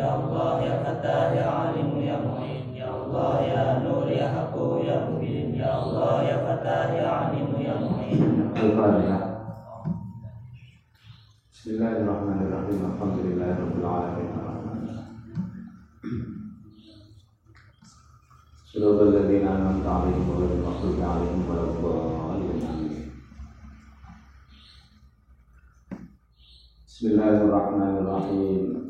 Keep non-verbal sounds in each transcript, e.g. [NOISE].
Ya Allah ya Fatah ya Alim ya Mu'in Ya Allah ya Nur ya Haqqu ya Mubin Ya Allah ya Fatah ya Alim ya Mu'in Al-Fatihah. Bismillahirrahmanirrahim. Alhamdulillahirabbil alamin. صراط الذين أنعمت عليهم غير المغضوب عليهم ولا الضالين آمين. بسم الله الرحمن الرحيم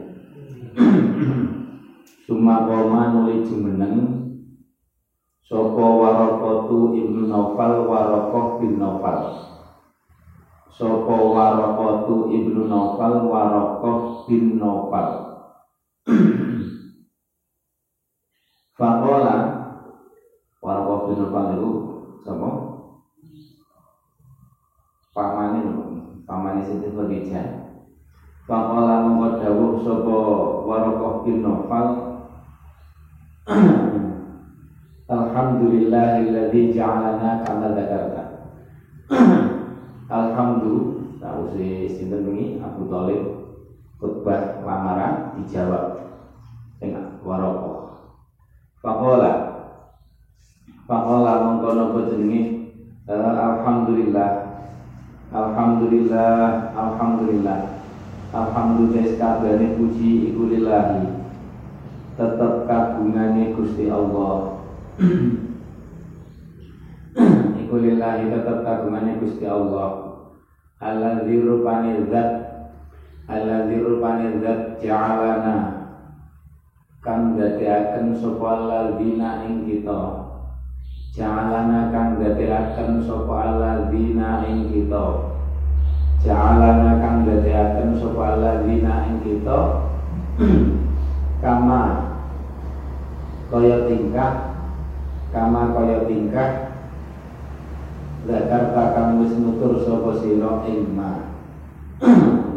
[CLEARS THROAT] Summa qoma nuli jumeneng Soko warokotu ibnu Naufal warokoh bin Naufal. Soko warokotu ibnu Naufal warokoh bin Naufal. [CLEARS THROAT] Fakola Warokoh bin Naufal itu Sapa? Pamane lho, pamane Siti Faqala mongko dawuh sapa Warokoh bin Naufal [CLEARS THROAT] Alhamdulillahilladzi ja'alana kama dzakarta. Alhamdulillah, tahu si sinten wingi Abu Thalib khutbah lamaran dijawab dengan Warokoh. Faqala Pakola mongko nopo jenenge? Eh, Alhamdulillah. Alhamdulillah Alhamdulillah Alhamdulillah kabehane puji iku lillahi. Tetep kagungane Gusti Allah. [CLEARS THROAT] Iku lillahi tetep kagungane Gusti Allah. Alladzi rupane zat Alladzi rupane zat ja'alana. Kang dadiaken sapa alladzina ing kita. Ja'alana kang dadiaken sapa alladzina ing kita. Ja'alana kang dadiaken sapa alladzina ing kita. [CLEARS THROAT] Kama kaya tingkah kama kaya tingkah Zakarta kang wis nutur sapa sira ing ma. [CLEARS THROAT]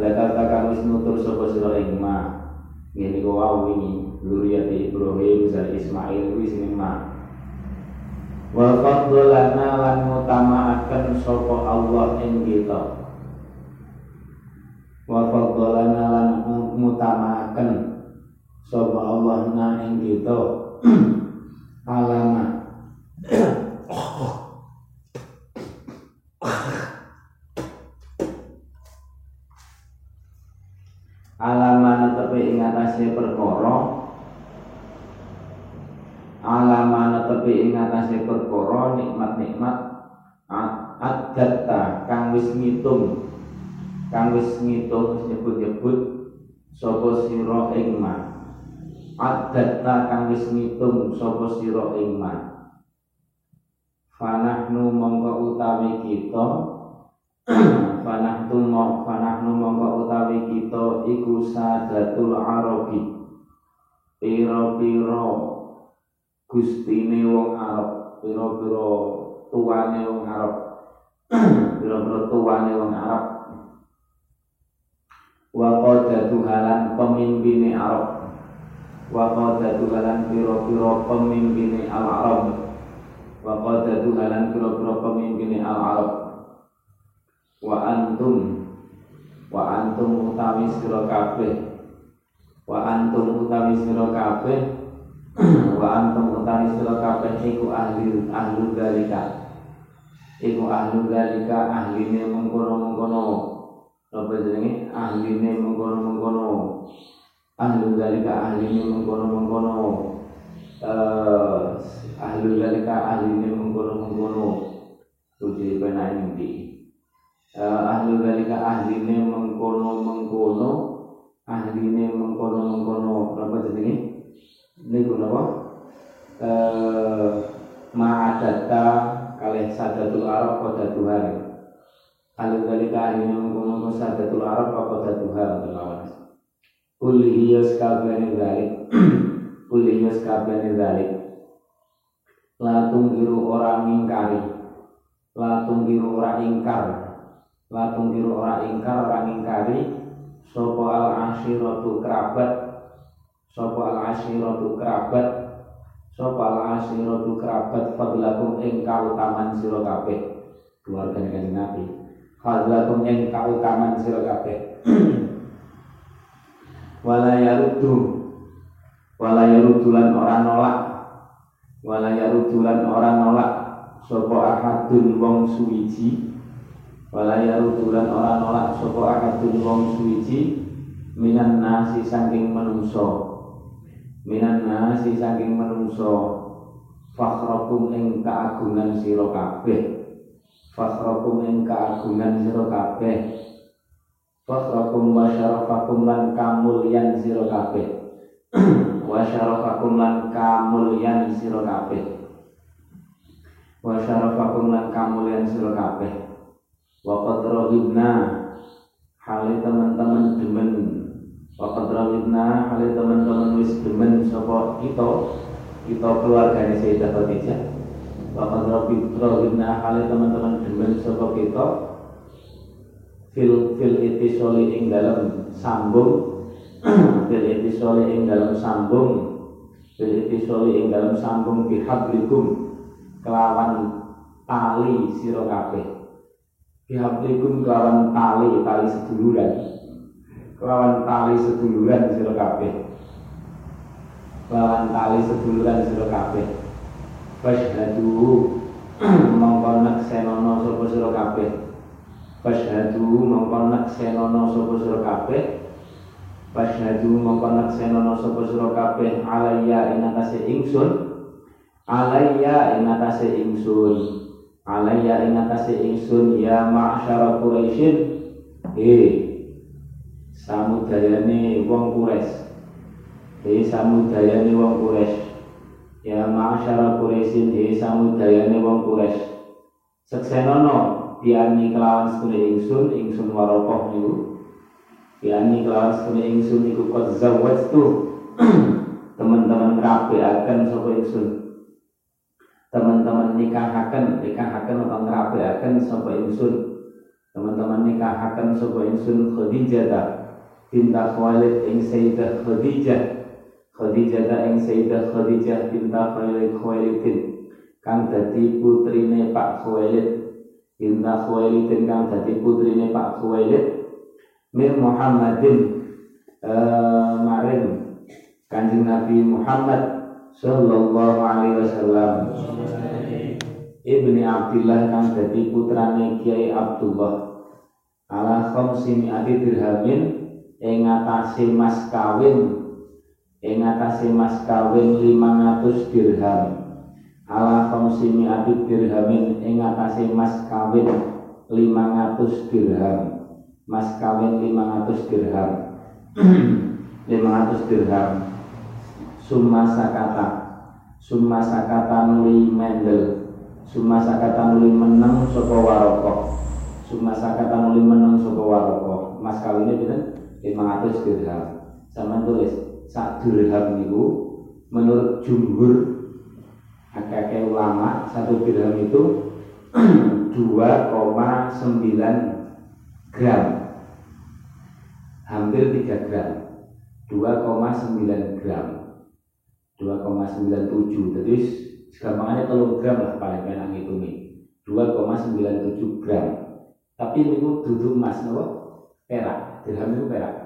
Zakarta kang wis nutur sapa sira ing ma. Ngene wau wingi Ibrahim dari Ismail kuwi sing ma. wa faddalana lan mutamaaken sapa Allah ing kita wa faddalana lan mutamaaken sapa Allah na ing kita. [CLEARS THROAT] Alama. Alama tepe ing atase perkara. Alamana tepi ing atase nikmat-nikmat adatta kang wis ngitung kang wis ngitung nyebut-nyebut sapa sira ing ma adatta kang wis ngitung sapa sira ing ma fanahnu mongko utawi kita [CLEARS THROAT] fanahnu fanahnu mongko utawi kita iku sadatul arabi. Pira-pira gustine wong Arab pira-pira tuane wong Arab. [CLEARS THROAT] Pira-pira tuane wong Arab wa qadatu halan pemimpine Arab. Wa qadatu halan pira-pira pemimpine al-Arab. Wa qadatu halan pira-pira pemimpine al-Arab. Wa antum wa antum utawi sira kabeh. Wa antum utawi sira kabeh. [CLEARS THROAT] Wa antum utawi sira kabeh iku ahli ahlu dalika. Iku ahlu dalika ahline mengkono-mengkono apa jenenge? Ahline mengkono-mengkono. Ahlu dalika ahline mengkono-mengkono. Eh ahlu dalika ahline mengkono-mengkono. Tujuh pena ini ahlu dalika ahline mengkono-mengkono. Ahline mengkono-mengkono. Apa jenenge? Niku napa? Eh ma'adata kalih sadatul arab pada Tuhan Alul dalika ahli mengkono sadatul arab pada Tuhan terlawan Kulli hiya sakabehane dzalik. Kulli [CLEARS THROAT] hiya sakabehane dzalik. La tunggiru ora ngingkari. La tunggiru ora ingkar. La tunggiru ora ingkar ora ngingkari sapa al ashiratu kerabat sapa al ashiratu kerabat sapa al ashiratu kerabat fadlakum ing kautaman sira kabeh keluarga kanjeng Nabi fadlakum ing kautaman sira kabeh. [CLEARS THROAT] Wala yaruddu. Wala yarudulan ora nolak. Wala yarudulan ora nolak. Sapa ahadun wong suwiji. Wala yarudulan ora nolak. Sapa ahadun wong suwiji. Minan nasi saking menungso. Minan nasi saking menungso. Fakhrakum ing keagungan sira kabeh fakhrakum ing keagungan sira kabeh. Fakhrakum [CLEARS THROAT] wa syarafakum lan kamulyan sira kabeh. Wa syarafakum lan kamulyan sira kabeh. Wa syarafakum lan kamulyan sira kabeh. Waqad rahibna Hali teman-teman demen. Waqad rahibna Hali teman-teman wis demen Sopo kita Kita keluarganya Sayyidah Khadijah Waqad rahibna Hali teman-teman demen Sopo kita? Fil, fil itisoli ing dalam [CLEARS THROAT] sambung. Fil itisoli ing dalam sambung. Fil itisoli ing dalam sambung Bihablikum. Kelawan tali sirokabeh Bihablikum kelawan tali tali seduluran. Kelawan tali seduluran sira kabeh. Kelawan tali seduluran sira kabeh Fashhadu [CLEARS THROAT] mongko naksenono sapa sira kabeh. Fashhadu mongko naksenono sapa sira kabeh. Fashhadu mongko naksenono sapa sira kabeh. Alayya ing atase ingsun. Alayya ing atase ingsun. Alayya ing atase ingsun ya ma'syara Quraisyin. Eh samudayane wong Quraisy. Eh samudayane wong Quraisy ya ma'syara Quraisyin eh samudayane wong Quraisy. Seksenono diani kelawan sekune ingsun ingsun warokoh niku. Diani kelawan sekune ingsun niku kok zawwajtu [CLEARS THROAT] teman-teman rapi akan sapa ingsun. Teman-teman nikahaken nikahaken atau ngrapiaken sapa ingsun. Teman-teman nikahaken sapa ingsun Khadijah ta binta Khalid ing Sayyidah Khadijah Khadijah ta ing Sayyidah Khadijah binta Khalid Khalidin kang dadi putrine Pak Khalid binta Khalidin kang dadi putrine Pak Khalid mir Muhammadin uh, maring Kanjeng Nabi Muhammad sallallahu alaihi wasallam. Ibni Abdullah kang dadi putrane Kiai Abdullah. Ala khamsi mi'ati dirhamin ing atase mas kawin ing atase mas kawin 500 dirham. Ala khamsi mi'ati dirhamin ing atase mas kawin 500 dirham. Mas kawin 500 dirham. [CLEARS THROAT] 500 dirham. Summa sakata. Summa sakata nuli mendel. Summa sakata nuli meneng saka waroko summa sakata nuli meneng saka waroko mas kawinnya pinten? 500 dirham. Sama tulis sak dirham niku menurut jumhur akeh ulama satu dirham itu [CLEARS THROAT] 2,9 gram. Hampir 3 gram. 2,9 gram. 2,97 jadi segampangannya telur gram lah paling enak nih 2,97 gram. Tapi ini duduk emas nopo? Perak. Dirham itu perak.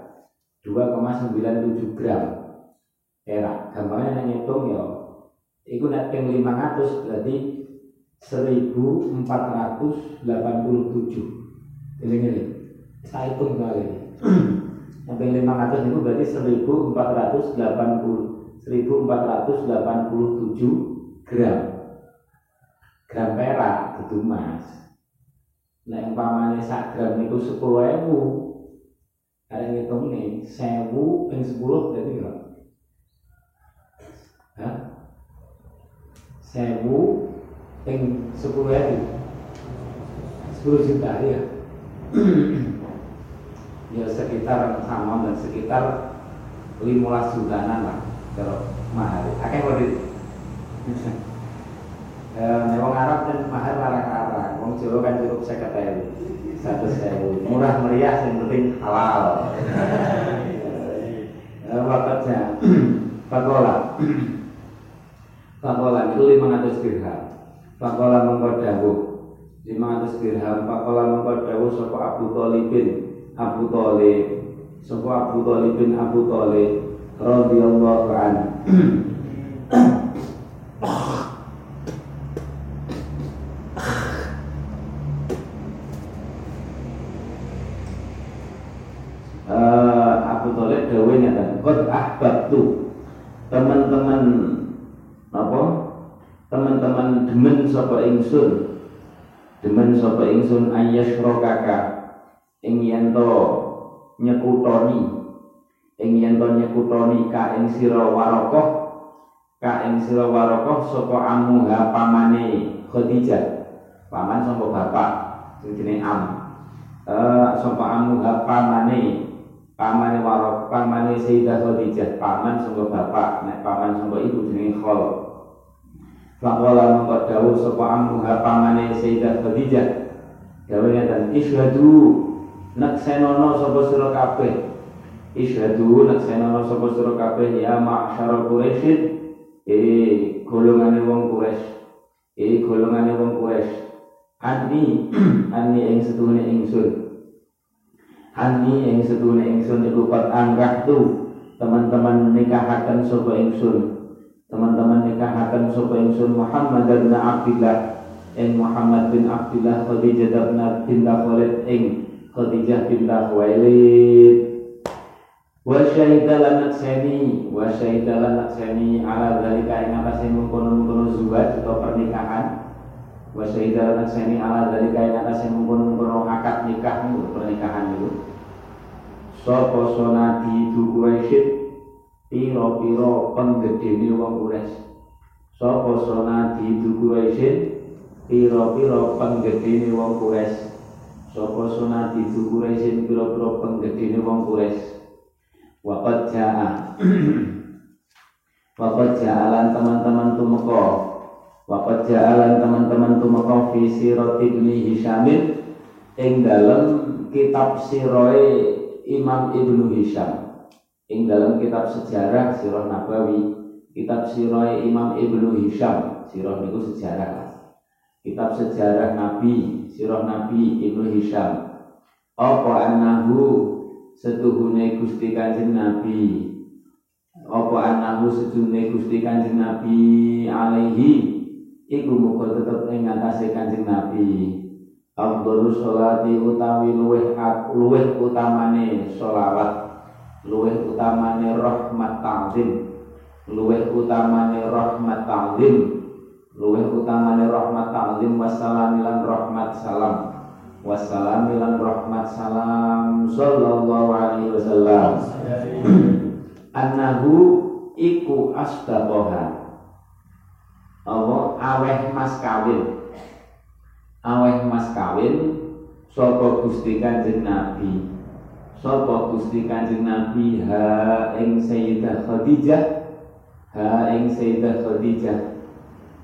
2,97 gram perak gampangnya hanya hitung ya. Itu net peng 500 berarti 1487 ini ini saya hitung kali ini. [CLEARS THROAT] Yang peng 500 itu berarti 1480 1487 gram. Gram perak itu mas. Nah umpamanya sak gram itu 10 ewu. Ada ngitung nih sewu peng 10 berarti berapa sewu peng 10 ewu. 10 juta ya [CLEARS THROAT] ya sekitar sama dan sekitar limolas jutanan lah kalau mahar akeh kok [LAUGHS] Eh, wong Arab kan mahar larang-larang, wong Jawa kan cukup seket ewu, satu sewu, murah meriah, yang penting halal. Wakatnya, Pakola, Pakola itu lima ratus dirham. Pakola lima ratus dirham. Pakola mengkau dawuh sopo Abu Talibin, Abu Talib, sopo Abu Talibin, Abu Talib, radhiyallahu anhu. [CLEARS THROAT] Eh, Abu Thalib dawe nyata qad ahbabtu teman-teman apa teman-teman demen sapa ingsun? Demen sapa ingsun ayyashrokaka ing yen to nyekutoni? Ing yen to nyekutoni ka ing sira warokoh? Ka ing sira warokoh sapa amuha pamane Khadijah. Paman sapa bapak? Sing jenenge Am. Eh sapa amuha pamane? Pamane warok pamane Sayyidah Khadijah. Paman sangga bapak nek paman sangga ibu jenenge Khol Faqala mengko dawuh sapa amuha pamane Sayyidah Khadijah. Dawuh ngeten isyhadu naksenono sapa sira kabeh. Isyhadu naksenono sapa sira kabeh ya ma'syara Quraisy. Eh golongane wong Quraisy. Eh golongane wong Quraisy. Ani ani [CLEARS THROAT] ing setuhune ingsun. Ani yang sedune ingsun iku pat anggah tu teman-teman nikahaken sapa ingsun teman-teman nikahaken sapa ingsun Muhammad bin Abdullah ing Muhammad bin Abdullah Khadijah bin Khalid ing Khadijah bin Khuwailid. Wa syahida lan nakseni wa syahida lan nakseni ala dalika ing atase mengkono-mengkono zuwaj atau pernikahan. Wa syahida lan nakseni ala dalika ing atase mengkono-mengkono akad nikah pernikahan itu. Sapa sonati du Quraisy pira-pira penggedene wong Quraisy sapa sonati du Quraisy pira-pira penggedene wong Quraisy sapa sonati du Quraisy pira-pira penggedene wong Quraisy waqad jaa. [CLEARS THROAT] Waqad jaalan teman-teman tumeka. Waqad jaalan teman-teman tumeka fi sirat ibni Hisyamin ing dalem kitab siroe Imam Ibnu Hisham ing dalam kitab sejarah Sirah Nabawi kitab sirah Imam Ibnu Hisham sirah niku sejarah. Kitab sejarah Nabi sirah Nabi Ibnu Hisham. Apa annahu setuhune Gusti Kanjeng Nabi? Apa annahu setuhune Gusti Kanjeng Nabi alaihi? Iku muga tetep ing ngatasé Kanjeng Nabi. Afdhalu sholati utawi luweh luweh utamane sholawat luweh utamane rahmat ta'zim. Luweh utamane rahmat ta'zim. Luweh utamane rahmat ta'zim wassalam lan rahmat salam. Wassalam lan rahmat salam sallallahu alaihi wasallam. [CLEARS THROAT] Annahu iku asdaqoha. Allah aweh mas kawin. Aweh mas kawin sapa Gusti Kanjeng Nabi sapa Gusti Kanjeng Nabi? Ha ing Sayyidah Khadijah. Ha ing Sayyidah Khadijah.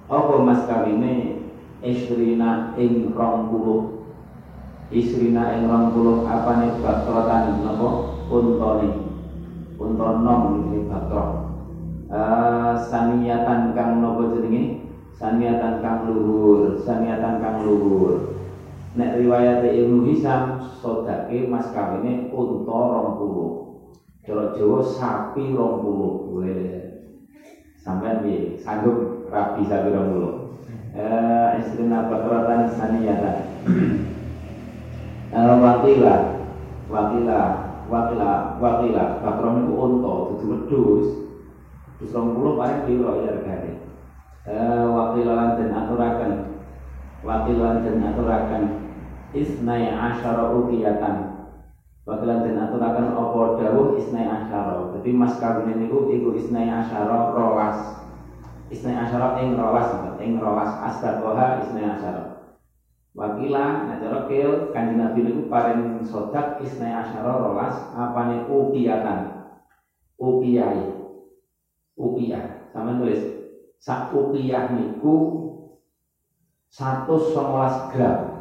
Apa mas kawine? Isrina ing 20 isrina ing 20 apane bakrotan napa? Untane unta nom iki bakro uh, saniyatan kang napa jenenge? Saniatan kang luhur. Saniatan kang luhur nek riwayat Ibnu Hisam sodake mas kawine unta 20 cara Jawa sapi 20 boleh sampean piye? Sanggup? Rabi sapi 20 eh istina bakratan saniatan eh wakila. Wakila. Wakila. Wakila. Bakron itu unta dudu wedhus. Terus 20 paling piro ya regane? Eh, wakilan dan aturakan wakilan dan aturakan isnai asyara ukiyatan wakilan dan aturakan opo dawuh isnai asyara. Jadi mas kawin niku iku isnai asyara rolas. Isnai asyara ing rolas ing rolas asdakoha isnai asyara. Wakila nah cara kil kanjeng nabi niku paring sodak isnai asyara rolas apane ukiyatan upiyai upiyah sama tulis sak upiyah niku satu sebelas gram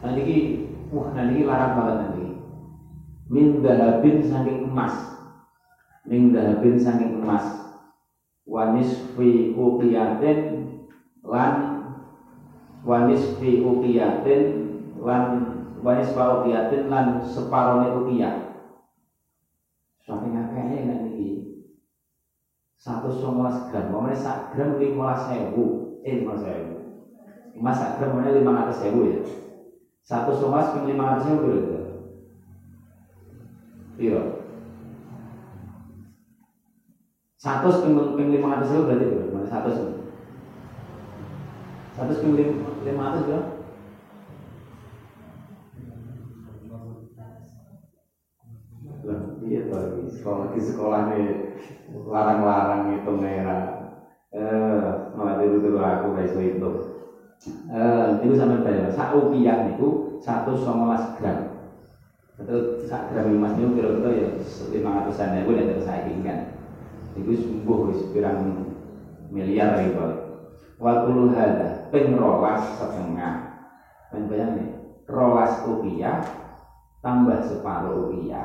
nanti wah nanti larang banget nanti. Min dahabin saking emas. Min dahabin saking emas. Wanis fi uqiyatin lan wanis fi uqiyatin lan wanis fi uqiyatin lan separone uqiyah. Saking akehnya nek niki. Satu sebelas gram. Pokoknya sak gram lima sewu. Eh lima sewu. Emas sak gram lima ratus sewu ya satu sebelas ping lima ratus sewu berarti Iya. Satu ping lima ratus itu berarti berapa? Satu satu ping lima ratus berapa? iya tuh sekolah di sekolah nih larang-larang itu merah eh malah dulu dulu aku guys itu eh itu sama saya satu rupiah itu satu sebelas gram. Itu sak gram emas itu kira-kira ya lima ratusan ribu dan terus saya inginkan itu sembuh wis miliar gitu waktu lu ada pengrolas setengah. Dan bayangin rolas rupiah tambah separuh rupiah.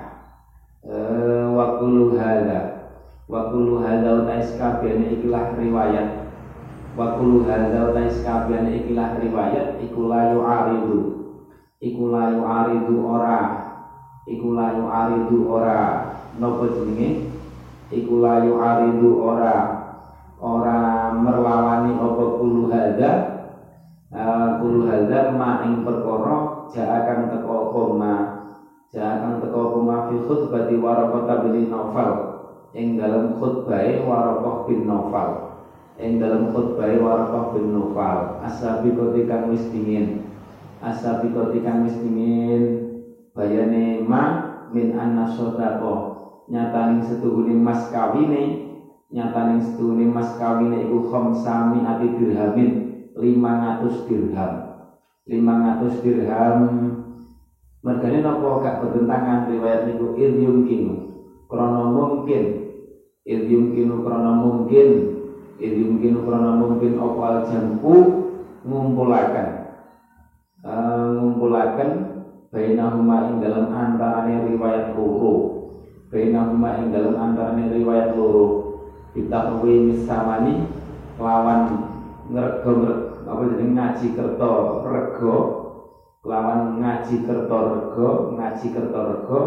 Eh waktu lu ada waktu lu ada utais kabian ikilah riwayat waktu lu ada utais kabian ikilah riwayat ikulayu aridu ikulayu aridu ora. Iku layu aridu ora. Nopo jenenge? Iku layu aridu ora. Ora merlawani apa kulu hadza? Uh, kulu hadza ma ing perkara jaakan teko apa ma jaakan teko apa ma fi khutbati waraqah bin Naufal ing dalam khutbah waraqah bin Naufal ing dalam khutbah waraqah bin Naufal asabiqati kang wis dingin. Asabiqati kang wis dingin. Bayane ma min anna sodako nyataning setuhune mas kawine nyataning setuhune mas kawine iku khamsami ati dirhamin 500 dirham. 500 dirham. Mergane napa? Gak bertentangan riwayat niku ilyum kinu. Krana mungkin. Ilyum kinu krana mungkin ilyum kinu krana mungkin opal jamku ngumpulaken. Uh, ngumpulaken bainahuma ing dalam antarane riwayat loro. Bainahuma ing dalam antarane riwayat loro. Ditakwi misamani lawan ngerego apa jadi ngaji kerto rego lawan ngaji kerto rego ngaji kerto rego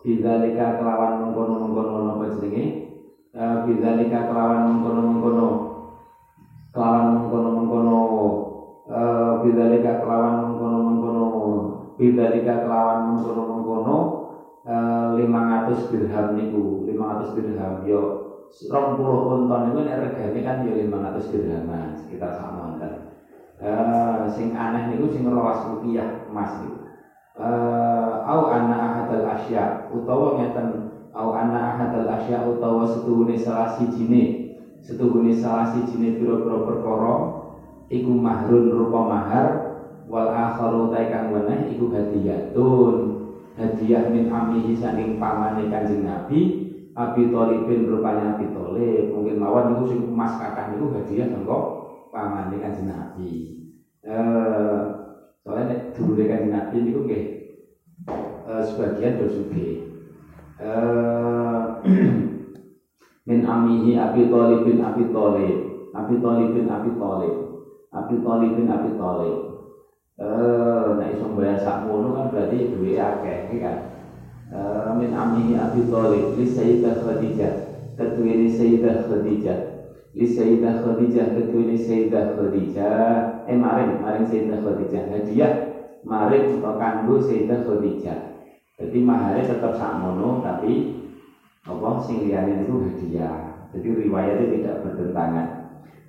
bidzalika kelawan mengkono-mengkono apa jenenge e, bidzalika kelawan mengkono-mengkono. Kelawan mengkono-mengkono. E, bidzalika kelawan mengkono-mengkono. Bidalika kelawan mengkono-mengkono. Eh, lima ratus dirham niku lima ratus dirham. Yo rong puluh unton itu regane kan yo lima ratus dirham sekitar sama kan sing aneh niku sing rawas rupiah emas niku. Au anna ahadal asya utawa ngeten au anna ahadal asya utawa setuhune salah sijine setuhune salah sijine pira-pira perkara iku mahrun rupa mahar wal akharu taikang weneh iku hadiyatun. Hadiah min amihi saking pamane kanjeng Nabi Abi Thalibin rupanya Abi Thalib. Mungkin mawon niku sing emas kathah niku hadiah mengko pamane kanjeng Nabi. Eh soalnya dulure kanjeng Nabi niku nggih eh, sebagian bersugi eh [CLEARS THROAT] min amihi Abi Thalibin Abi Thalib. Abi Thalibin Abi Thalib. Abi Thalibin Abi Thalib. Eh nek iso bayar sakmono kan berarti duwe akeh iki kan? Eh min amihi Abi Thalib li Sayyidah Khadijah ketuwene Sayyidah Khadijah. Li Sayyidah Khadijah ketuwene Sayyidah Khadijah. Eh maring maring Sayyidah Khadijah. Hadiah maring utawa kanggo Sayyidah Khadijah jadi maharnya tetap sakmono tapi apa sing liyane itu hadiah. Jadi riwayatnya tidak bertentangan.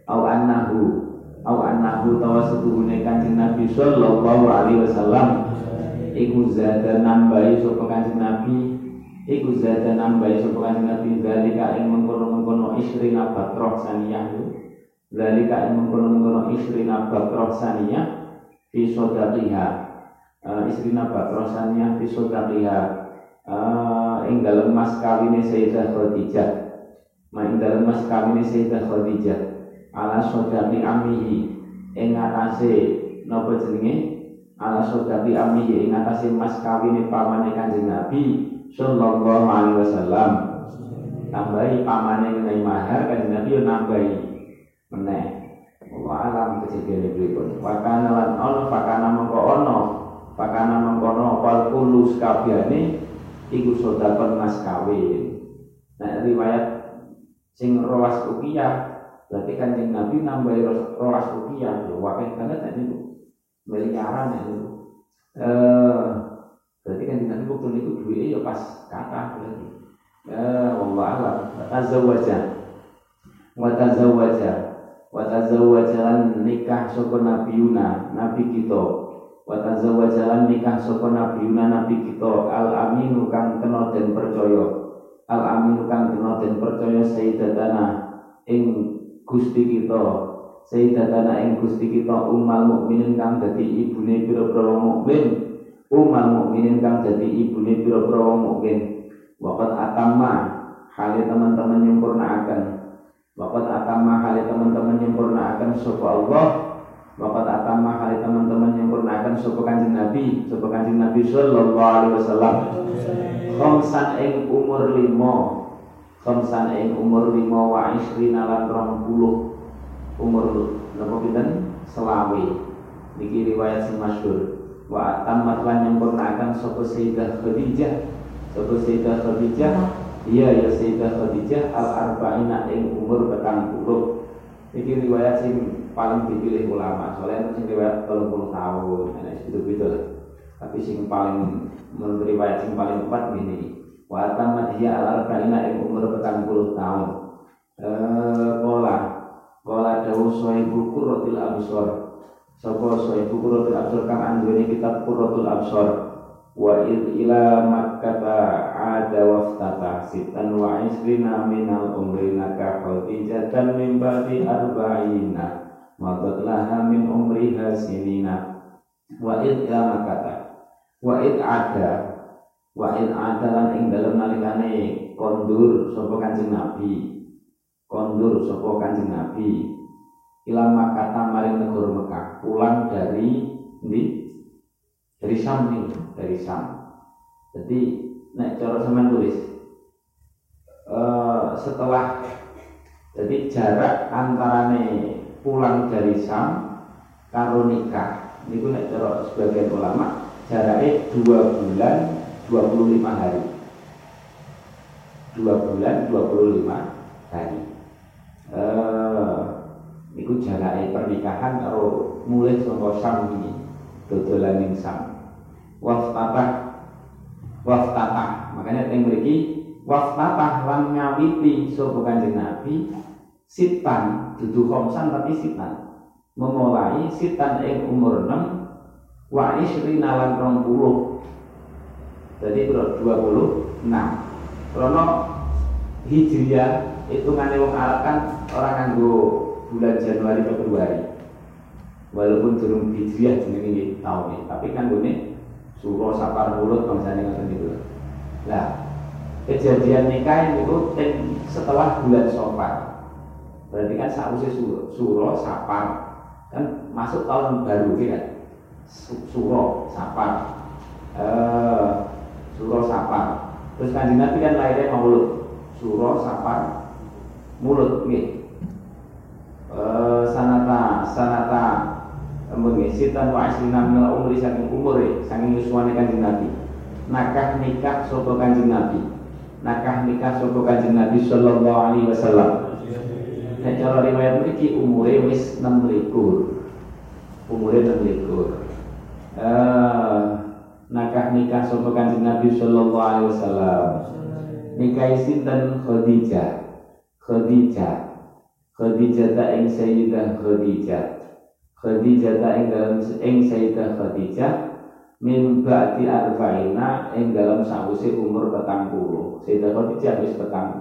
Au annahu au annahu tawa setuhune kanjeng Nabi sallallahu alaihi wasallam iku zada nambahi sapa kanjeng Nabi iku zada nambahi sapa kanjeng Nabi zalika ing mengkono-mengkono isrina batroh saniyah zalika ing mengkono-mengkono isrina batroh saniyah fi sodaqiha uh, isrina batroh saniyah fi sodaqiha uh, ing dalem mas kawine Sayyidah Khadijah. Ma ing dalem mas kawine Sayyidah Khadijah. Ala sodami amihi ing atase napa jenenge? Ala sodami amihi ing atase mas kawine pamane Kanjeng Nabi sallallahu alaihi wasallam. Tambahi pamane mengenai mahar Kanjeng Nabi yo nambahi meneh. Allah alam kejadian berikut. Wakana lan ono Fakana mengko ono Fakana mengkono Wal kulus kabiane Iku sodakon mas kawin. Nah riwayat Sing rolas ukiyah Berarti kanjeng Nabi nambahi rolas ukiyah Ya wakil banget ini Miliaran ya itu eh, Berarti kanjeng Nabi waktu itu duitnya ya pas kata berarti. Ya Allah alam. Tazawajah Watazawajah Watazawwajalan nikah sapa nabiyuna nabi kita Watazawwajalan nikah sapa nabiyuna nabi kita al aminu kang kena den percaya. Al aminu kang kena den percaya sayyidatana ing Gusti kita. Sayyidatana ing Gusti kita umal mukminin kang dadi ibune pira-pira mukmin. Umal mukminin kang dadi ibune pira-pira mukmin. Waqat atamma hale teman-teman nyempurnaaken Wakat atama hali teman-teman nyempurnakan sopa Allah Wakat atama hali teman-teman nyempurnakan sopa kanjeng Nabi Sopa kanjeng Nabi Sallallahu Alaihi Wasallam. Khomsan ing umur limo Khomsan ing umur limo wa isrina lan rong puluh. Umur nopo pinten? Selawi Niki riwayat sing masyhur. Wa atamat lan nyempurnakan sopa Sayyidah Khadijah. Sopa Sayyidah Khadijah? Iya ya Sayyidah Khadijah al arba'ina ing umur petang puluh. Ini riwayat sing paling dipilih ulama. Soalnya sing riwayat 30 tahun, nah itu gitu lah. Tapi sing paling menurut riwayat sing paling tepat gini. Wa tamat hiya al arba'ina ing umur petang puluh tahun. Eh pola pola dawu sohibu kurrotil absor. Sopo sohibu kurrotil absor kang kitab kurrotul absor wa id ila makkata ada waftata sitan wa isrina minal umri naka khadijatan min ba'di arba'ina madat laha min umri hasinina wa id ila makkata wa id ada. Wa id ada lan ing dalem nalikane kondur sapa kanjeng nabi. Kondur sapa kanjeng nabi. Ila makkata maring negara Mekah. Pulang dari di dari Sam dari Sam. Jadi nek cara sama tulis uh, setelah jadi jarak antara nih pulang dari Sam karo nikah. Ini nek cara sebagian ulama jaraknya dua bulan 25 hari. Dua bulan 25 hari. Uh, itu jaraknya pernikahan karo mulai saka Sam ini dodolan ning Sam. Waftatah waftatah makanya yang memiliki waftatah lan ngawiti sapa kanjeng Nabi sitan dudu khomsan tapi sitan memulai sitan ing umur 6 wa isrina lan 20 jadi bro 26 karena hijriah hitungannya wong Arab kan orang nganggo bulan Januari Februari walaupun turun hijriah jenenge tahun ini tapi kan gue Suro sapar mulut bangsane ngoten niku. Nah, kejadian nikah itu setelah bulan Sopar. Berarti kan sausnya suro, suro sapar kan masuk tahun baru kan. Suro sapar. Eh, suro sapar. Terus kan Nabi kan lahirnya maulud. Suro sapar mulut nih. Eh, sanata sanata mengisitan wa aslina minal umri saking umure saking yuswane kanjeng Nabi nakah nikah sapa kanjeng Nabi nakah nikah sapa kanjeng Nabi sallallahu alaihi wasallam nek cara riwayat mriki umure wis 6 likur. Umure 6 likur. Eh nakah nikah sapa kanjeng Nabi sallallahu alaihi wasallam? Nikah sinten? Khadijah. Khadijah. Khadijah ta ing Sayyidah Khadijah. Khadijah ta ing dalam ing Sayyidah Khadijah min ba'di arba'ina ing dalam sawise umur petang puluh. Sayyidah Khadijah wis petang puluh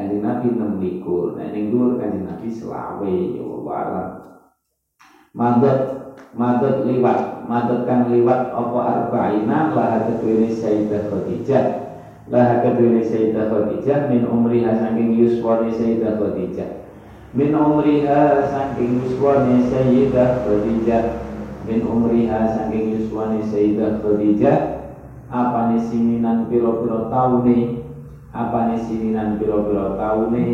Kanjeng Nabi enam likur Nah ning dhuwur Kanjeng Nabi selawe ya Allah Madat madat liwat madat kang liwat apa arba'ina lah kedue Sayyidah Khadijah. Lah kedua Sayyidah Khadijah min umriha saking yuswani Sayyidah Khadijah. Min umriha saking yuswani Sayyidah Khadijah. Min umriha saking yuswani Sayyidah Khadijah. Apa nih sininan piro-piro taune apa nih sininan piro-piro taune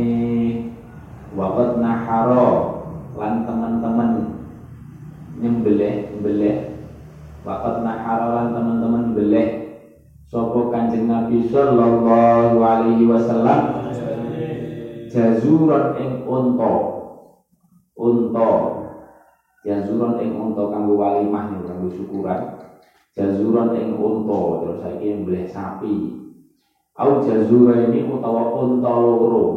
waqad naharo. Lan teman-teman nyembelih nyembelih. Waqad naharo lan teman-teman beleh Sopo kanjeng Nabi Sallallahu Alaihi Wasallam? Jazuran ing unta. Unta. Jazuran ing unta kanggo walimah nih kanggo syukuran. Jazuran ing unta. Terus saiki mbleh sapi au jazura ini utawa unta loro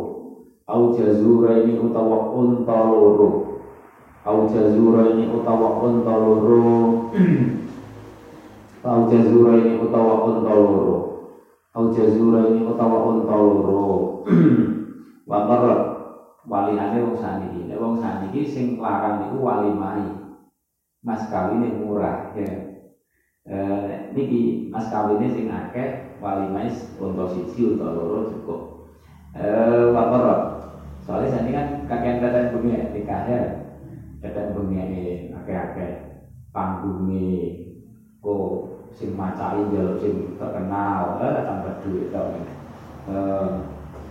au jazura ini utawa unta loro au jazura ini utawa unta loro [CLEARS THROAT] Au jazura ini utawa unta loro. Au jazura ini utawa unta loro. [CLEARS THROAT] Wa qarrat walihane wong saniki. Nek wong saniki sing larang niku walimai. Mas kawine murah ya. Eh niki mas kawine sing akeh walimai unta siji unta loro cukup. Eh wa qarrat. Soalnya sani kan kakek bengi nikah ya. Tetek bengi akeh-akeh. Panggungnya kok sing macai jaluk sing terkenal eh tambah duit tau eh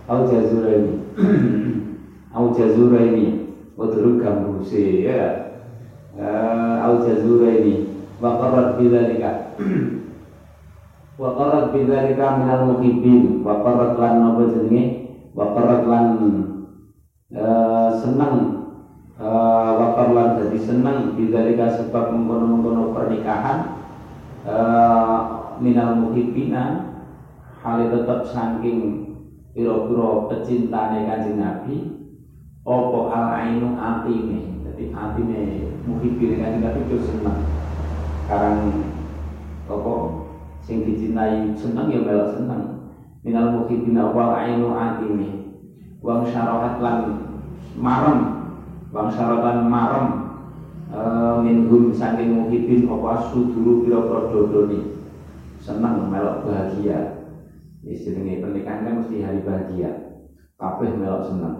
au jazura ini au [CLEARS THROAT] jazura ini udruk gambuse ya. Eh au jazura ini wa qarrat bidzalika [CLEARS THROAT] wa qarrat bidzalika minal muhibbin. Wa qarrat lan napa jenenge? Wa qarrat lan seneng. Uh, wakar lan jadi seneng bidzalika sebab mengkono-mengkono pernikahan. Uh, minal muhibbina hal tetap saking piro-piro pecintane kanjeng Nabi opo al ainu atine jadi atine muhibbin kanjeng Nabi itu seneng. Karang opo sing dicintai seneng ya melok seneng. Minal muhibbina opo al ainu atine wang syarahat lan marem. Wang syaratan marem. Uh, minhum saking muhibin apa suduru pira-pira dodone. Seneng melok bahagia. Istilahnya pernikahan kan mesti hari bahagia. Kabeh melok seneng.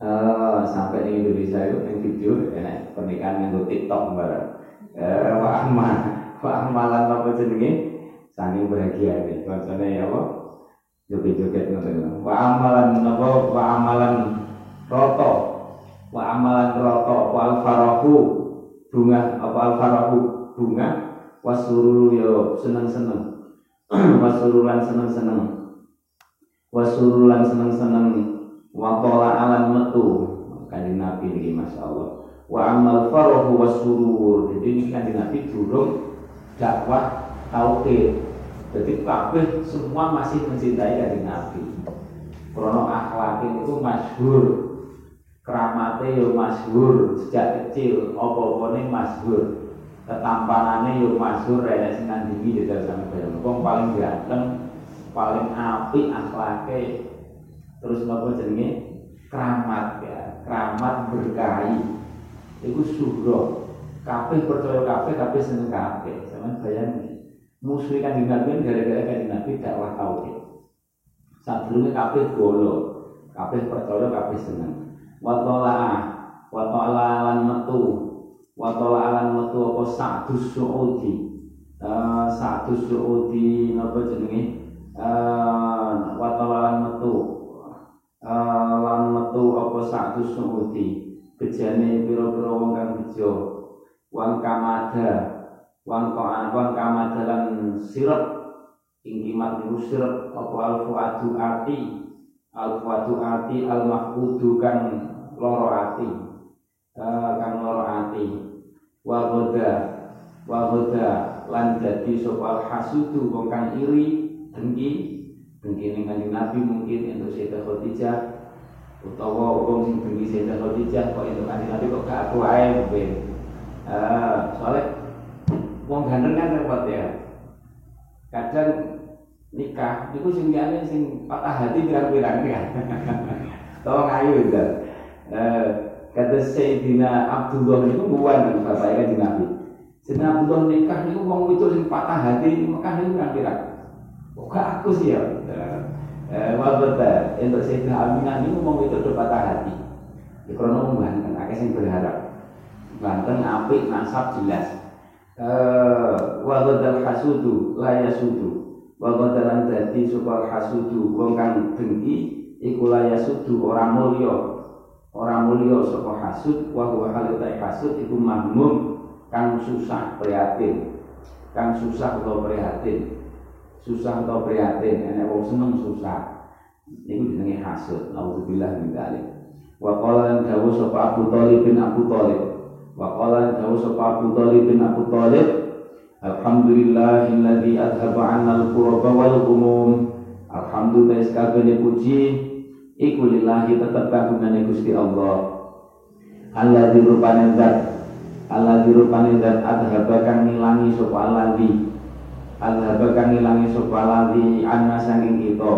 Uh, sampai di Indonesia itu yang video enak. Pernikahan yang TikTok bareng. Uh, Pak Ahmad. Pak Ahmalan apa jenenge saking bahagia nih maksudnya ya apa? Joget-joget ngoten wa amalan napa wa amalan roto. Wa amalan roto. Wa al farahu bunga. Apa al farahu bunga. Wa sururu yo seneng-seneng. [CLEARS THROAT] Wa surulan seneng-seneng. Wa surulan seneng-seneng. Wa tola alam metu. Kanjeng Nabi ini Masya Allah. Wa amal farahu wa surur jadi ini kanjeng Nabi durung dakwah tauhid jadi kabeh semua masih mencintai kanjeng Nabi. Krono akhlak itu masyhur. Keramate yo masyhur sejak kecil, apa-apane masyhur. Ketampanane yo masyhur enek sing nandingi jajal sampe bayang. Wong paling ganteng, paling apik akhlake. Terus napa jenenge? Keramat ya, keramat berkahi. Iku surah. Kabeh percaya kabeh, kabeh seneng kabeh. Sampeyan bayangin musuh kanjeng Nabi gara-gara kanjeng Nabi dakwah tauhid. Sadurunge kabeh golo, kabeh percaya kabeh seneng. Wa ta'ala wa ta'ala lan metu, wa ta'ala lan metu apa sa'dus su'udi. Uh, sa'dus su'udi napa jenenge? Uh, wa ta'ala lan metu. Uh, lan metu apa sa'dus su'udi. Bejane pira-pira wong kang bejo. Wang kamada wang ko'an wang kamadalan sirap ingkimat niku sirap apa al fuadu ati? Al fuadu ati al mahfudu kan loro ati. Kang loro ati. Wa goda wa goda lan jadi sopal hasudu wong kang iri dengki. Dengki kanjeng Nabi mungkin untuk Sayyidah Khadijah. Utawa wong sing dengki Sayyidah Khadijah kok kanjeng Nabi kok gak aku soalnya wong ganteng kan repot ya kadang nikah itu sing liyane sing patah hati pirang-pirang ya tolong ayu itu eh kata Sayyidina Abdullah itu bukan bapaknya kan Nabi Sayyidina Abdullah nikah itu wong itu sing patah hati Mekah itu pirang-pirang Kok aku sih ya? Eh, betul. Untuk Sayyidina Aminah ini ngomong itu patah hati. Ya karena akeh sing berharap. Banten apik nasab jelas. Eh, wa hasudu la yasudu. Wa ghadalan dadi sapa hasudu wong dengki iku la yasudu ora mulya. Ora mulya sapa hasud wa huwa hasud iku mahmum kang susah prihatin. Kang susah atau prihatin susah atau prihatin enek wong seneng susah niku jenenge hasud naudzubillah min dzalik wa qala dawu sapa Abu Thalib bin Abu Thalib wa qala dawu sapa Abu Thalib bin Abu Thalib Alhamdulillahilladzi adhaba 'anna al-qurba wal humum Alhamdulillah sekabehane puji iku lillahi tetep kagungane Gusti Allah Allah dirupane zat Allah dirupane zat adhaba kang ngilangi sapa alladzi Azhaba kang ilangi sapa lali anna saking kita.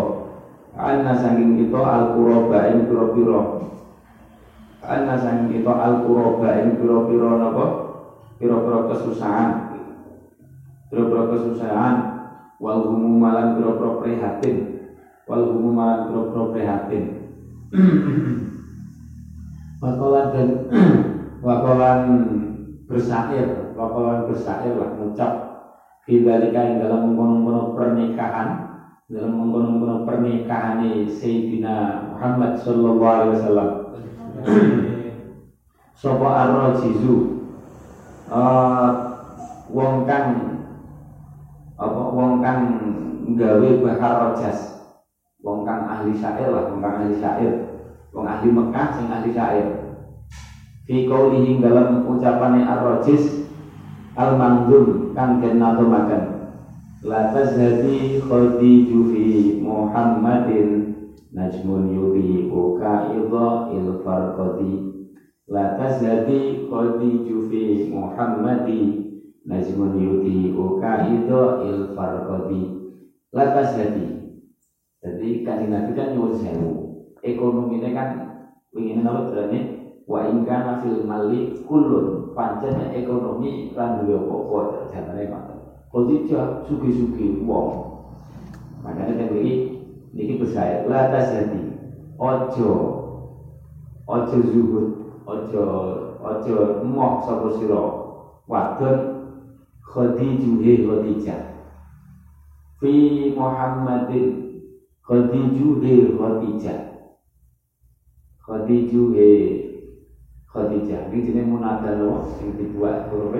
Anna saking kita al quraba ing pira-pira. Anna saking kita al quraba ing pira-pira napa? Pira-pira kesusahan. Pira-pira kesusahan wal humumalan pira-pira prihatin. Wal humumalan pira-pira prihatin. [CLEARS THROAT] Wakolan dan [CLEARS THROAT] wakolan bersair, wakolan bersair lah ngucap Bidalika yang dalam mengkono-kono pernikahan dalam mengkono-kono pernikahan Sayyidina Muhammad Sallallahu Alaihi Wasallam Sopo arrojizu uh, Wong kang apa wong kang gawe bahar rojas wong kang ahli syair lah wong kang ahli syair. Wong ahli Mekah sing ahli syair. Fi qaulihi dalam ucapane arrojis al manzum kang den makan la tazhadi khadiju fi muhammadin najmun yubi uka idha il farqati la tazhadi khadiju fi muhammadi. Najmun yubi uka idha il farqati la tazhadi jadi kanjeng Nabi kan nyuwun sewu. Ekonominya kan ingin apa berani wa ingkana fil mali kulun pancen ekonomi kan duwe apa-apa janane Khadijah sugi-sugi wong. Makanya kan niki bersair la tasadi ojo. Ojo zuhud. Ojo ojo moh sapa sira? Wadon Khadijuhe Khadijah. Fi Muhammadin Khadijuhe Khadijah. Khadijuhe Khadijah. Ini jenis munada lo yang dibuat huruf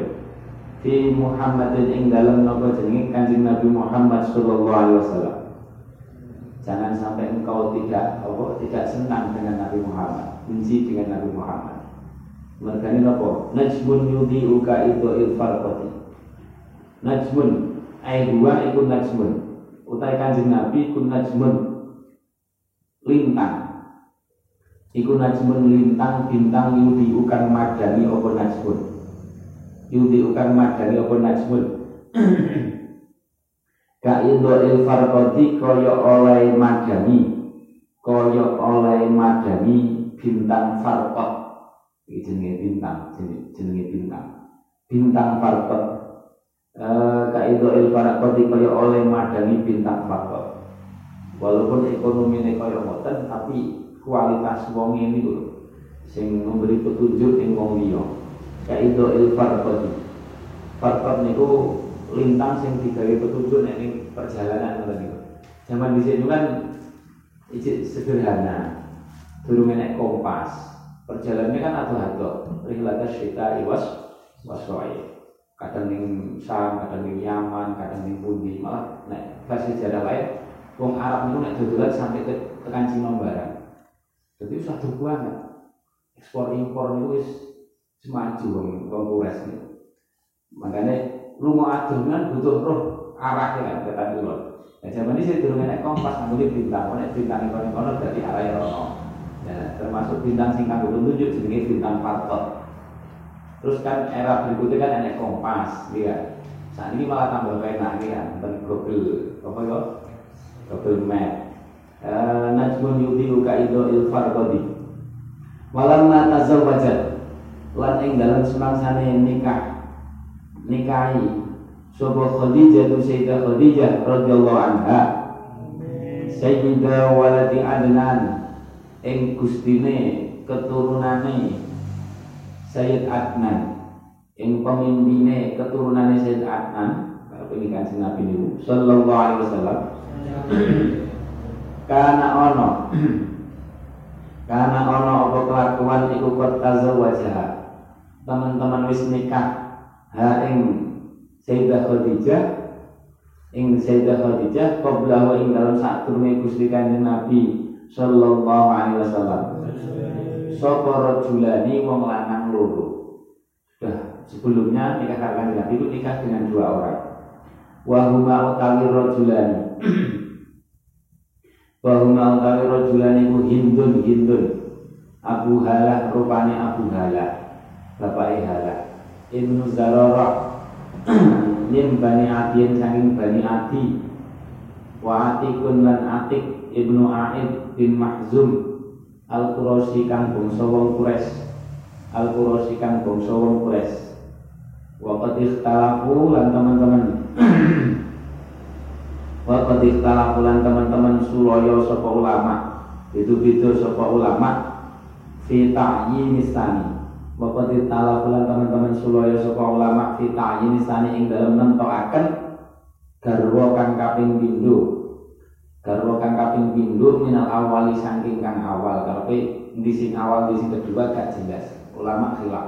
fi Muhammadin ing dalam nopo jenenge? Kanjeng Nabi Muhammad sallallahu alaihi wasallam jangan sampai engkau tidak apa tidak senang dengan Nabi Muhammad benci dengan Nabi Muhammad. Mereka ini nopo najmun yudi uka itu ilfarqati najmun ai dua ikut najmun. Utai kanjeng Nabi ikut najmun. Lintang. Iku najmun lintang bintang yudi ukan madani opo najmun? Yudi ukan madani opo najmun [CLEARS THROAT] Kaido il farkoti koyo oleh madani. Koyo oleh madani bintang Ini jenenge bintang, jenenge bintang. Bintang farkot eh, Kaido il farkoti koyo oleh madani bintang farkot Walaupun ekonomi ini koyo ngoten tapi kualitas wong ini lho. Sing memberi petunjuk ing wong liya. Kaido il farqati farqat niku lintang sing digawe petunjuk nek ning perjalanan ngoten niku. Zaman dhisik kan ijik sederhana. Durung enek kompas. Perjalanannya kan ado-ado rihlata syita iwas wasroi kadang ning Sam, kadang ning Yaman, kadang ning pundi. Malah nek versi sejarah lain wong Arab niku nek dodolan sampai ke tekan Cina barang jadi usah ya. Ekspor impor itu wis semaju wong wong kures Makanya rumah adungan butuh roh arahnya kan kata dulu. Ya zaman ini saya dulu naik kompas ngambil bintang, naik bintang kono kono dari arah yang rono. Ya, termasuk bintang sing kanggo tunjuk jenenge bintang partot. Terus kan era berikutnya kan naik kompas, iya. Saat ini malah tambah enak ya, tentang Google, apa ya? Google Map. Eh, najmun yudhi'u ka'ido il farqadi walamma tazawwajat lan ing dalam semangsane nikah nikahi sapa Khadijah tu Sayyidah Khadijah radhiyallahu anha. Sayyidah waladi Adnan ing gustine keturunane Sayyid Adnan ing pemimpine keturunane Sayyid Adnan kalau ini kanjeng Nabi niku sallallahu alaihi wasallam. Karena ono karena ono apa kelakuan iku kota wajah teman-teman wis nikah ha ing Sayyidah Khadijah ing Sayyidah Khadijah qabla wa ing dalam saat turune Gusti Kanjeng Nabi sallallahu alaihi wasallam. Sapa rajulani wong lanang loro? Dah sebelumnya nikah karo Nabi itu nikah dengan dua orang. Wa huma utawi rajulani. [CLEARS THROAT] Wa huma utawi rajulani ku hindun hindun. Abu Halah rupane Abu Halah. Bapak Halah Ibnu Zararah. [CLEARS THROAT] Min bani Adiin saking bani Adi. Wa Atikun lan Atik Ibnu Aid bin Mahzum. Al Qurasi kang bangsa wong Al Qurasi kang bangsa wong wa qad lan teman-teman. Wa qad ikhtalafu lan teman-teman [CLEARS THROAT] sulaya sapa ulama. Itu beda sapa ulama. Fi ta'yin istani wa qad ikhtalafu lan teman-teman sulaya sapa ulama fi ta'yin istani ing dalem nentokaken garwa kang kaping pindho. Garwa kang kaping pindho minal awali saking kang awal. Karepe di sing awal di sing kedua gak jelas. Ulama khilaf.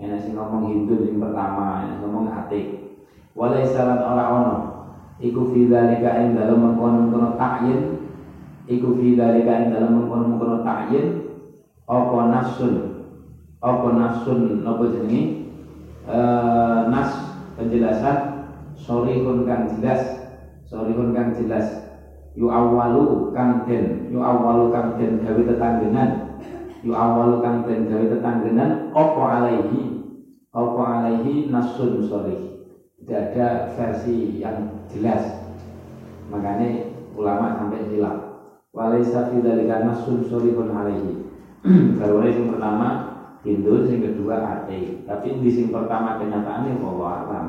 Enak sing ngomong Hindu sing pertama enak ngomong atik walai salat ora ono. Iku fi dzalika ing dalem mengkono-mengkono ta'yin. Iku fi dzalika ing dalem mengkono-mengkono ta'yin. Apa nasun apa nasun apa jenenge eh nas penjelasan. Sorihun kang jelas. Sorihun kang jelas. Yu awalu kang den. Yu awalu kang den gawe tetanggenan. Yu awalu kang den gawe tetanggenan. Apa alaihi? Apa alaihi nasun sorih. Tidak ada versi yang jelas. Makanya ulama sampai hilaf walaysa fi dzalika nasun sorihun alaihi. [CLEARS THROAT] Kalau yang pertama Hindu, yang kedua ate tapi di sing pertama kenyataannya bahwa alam.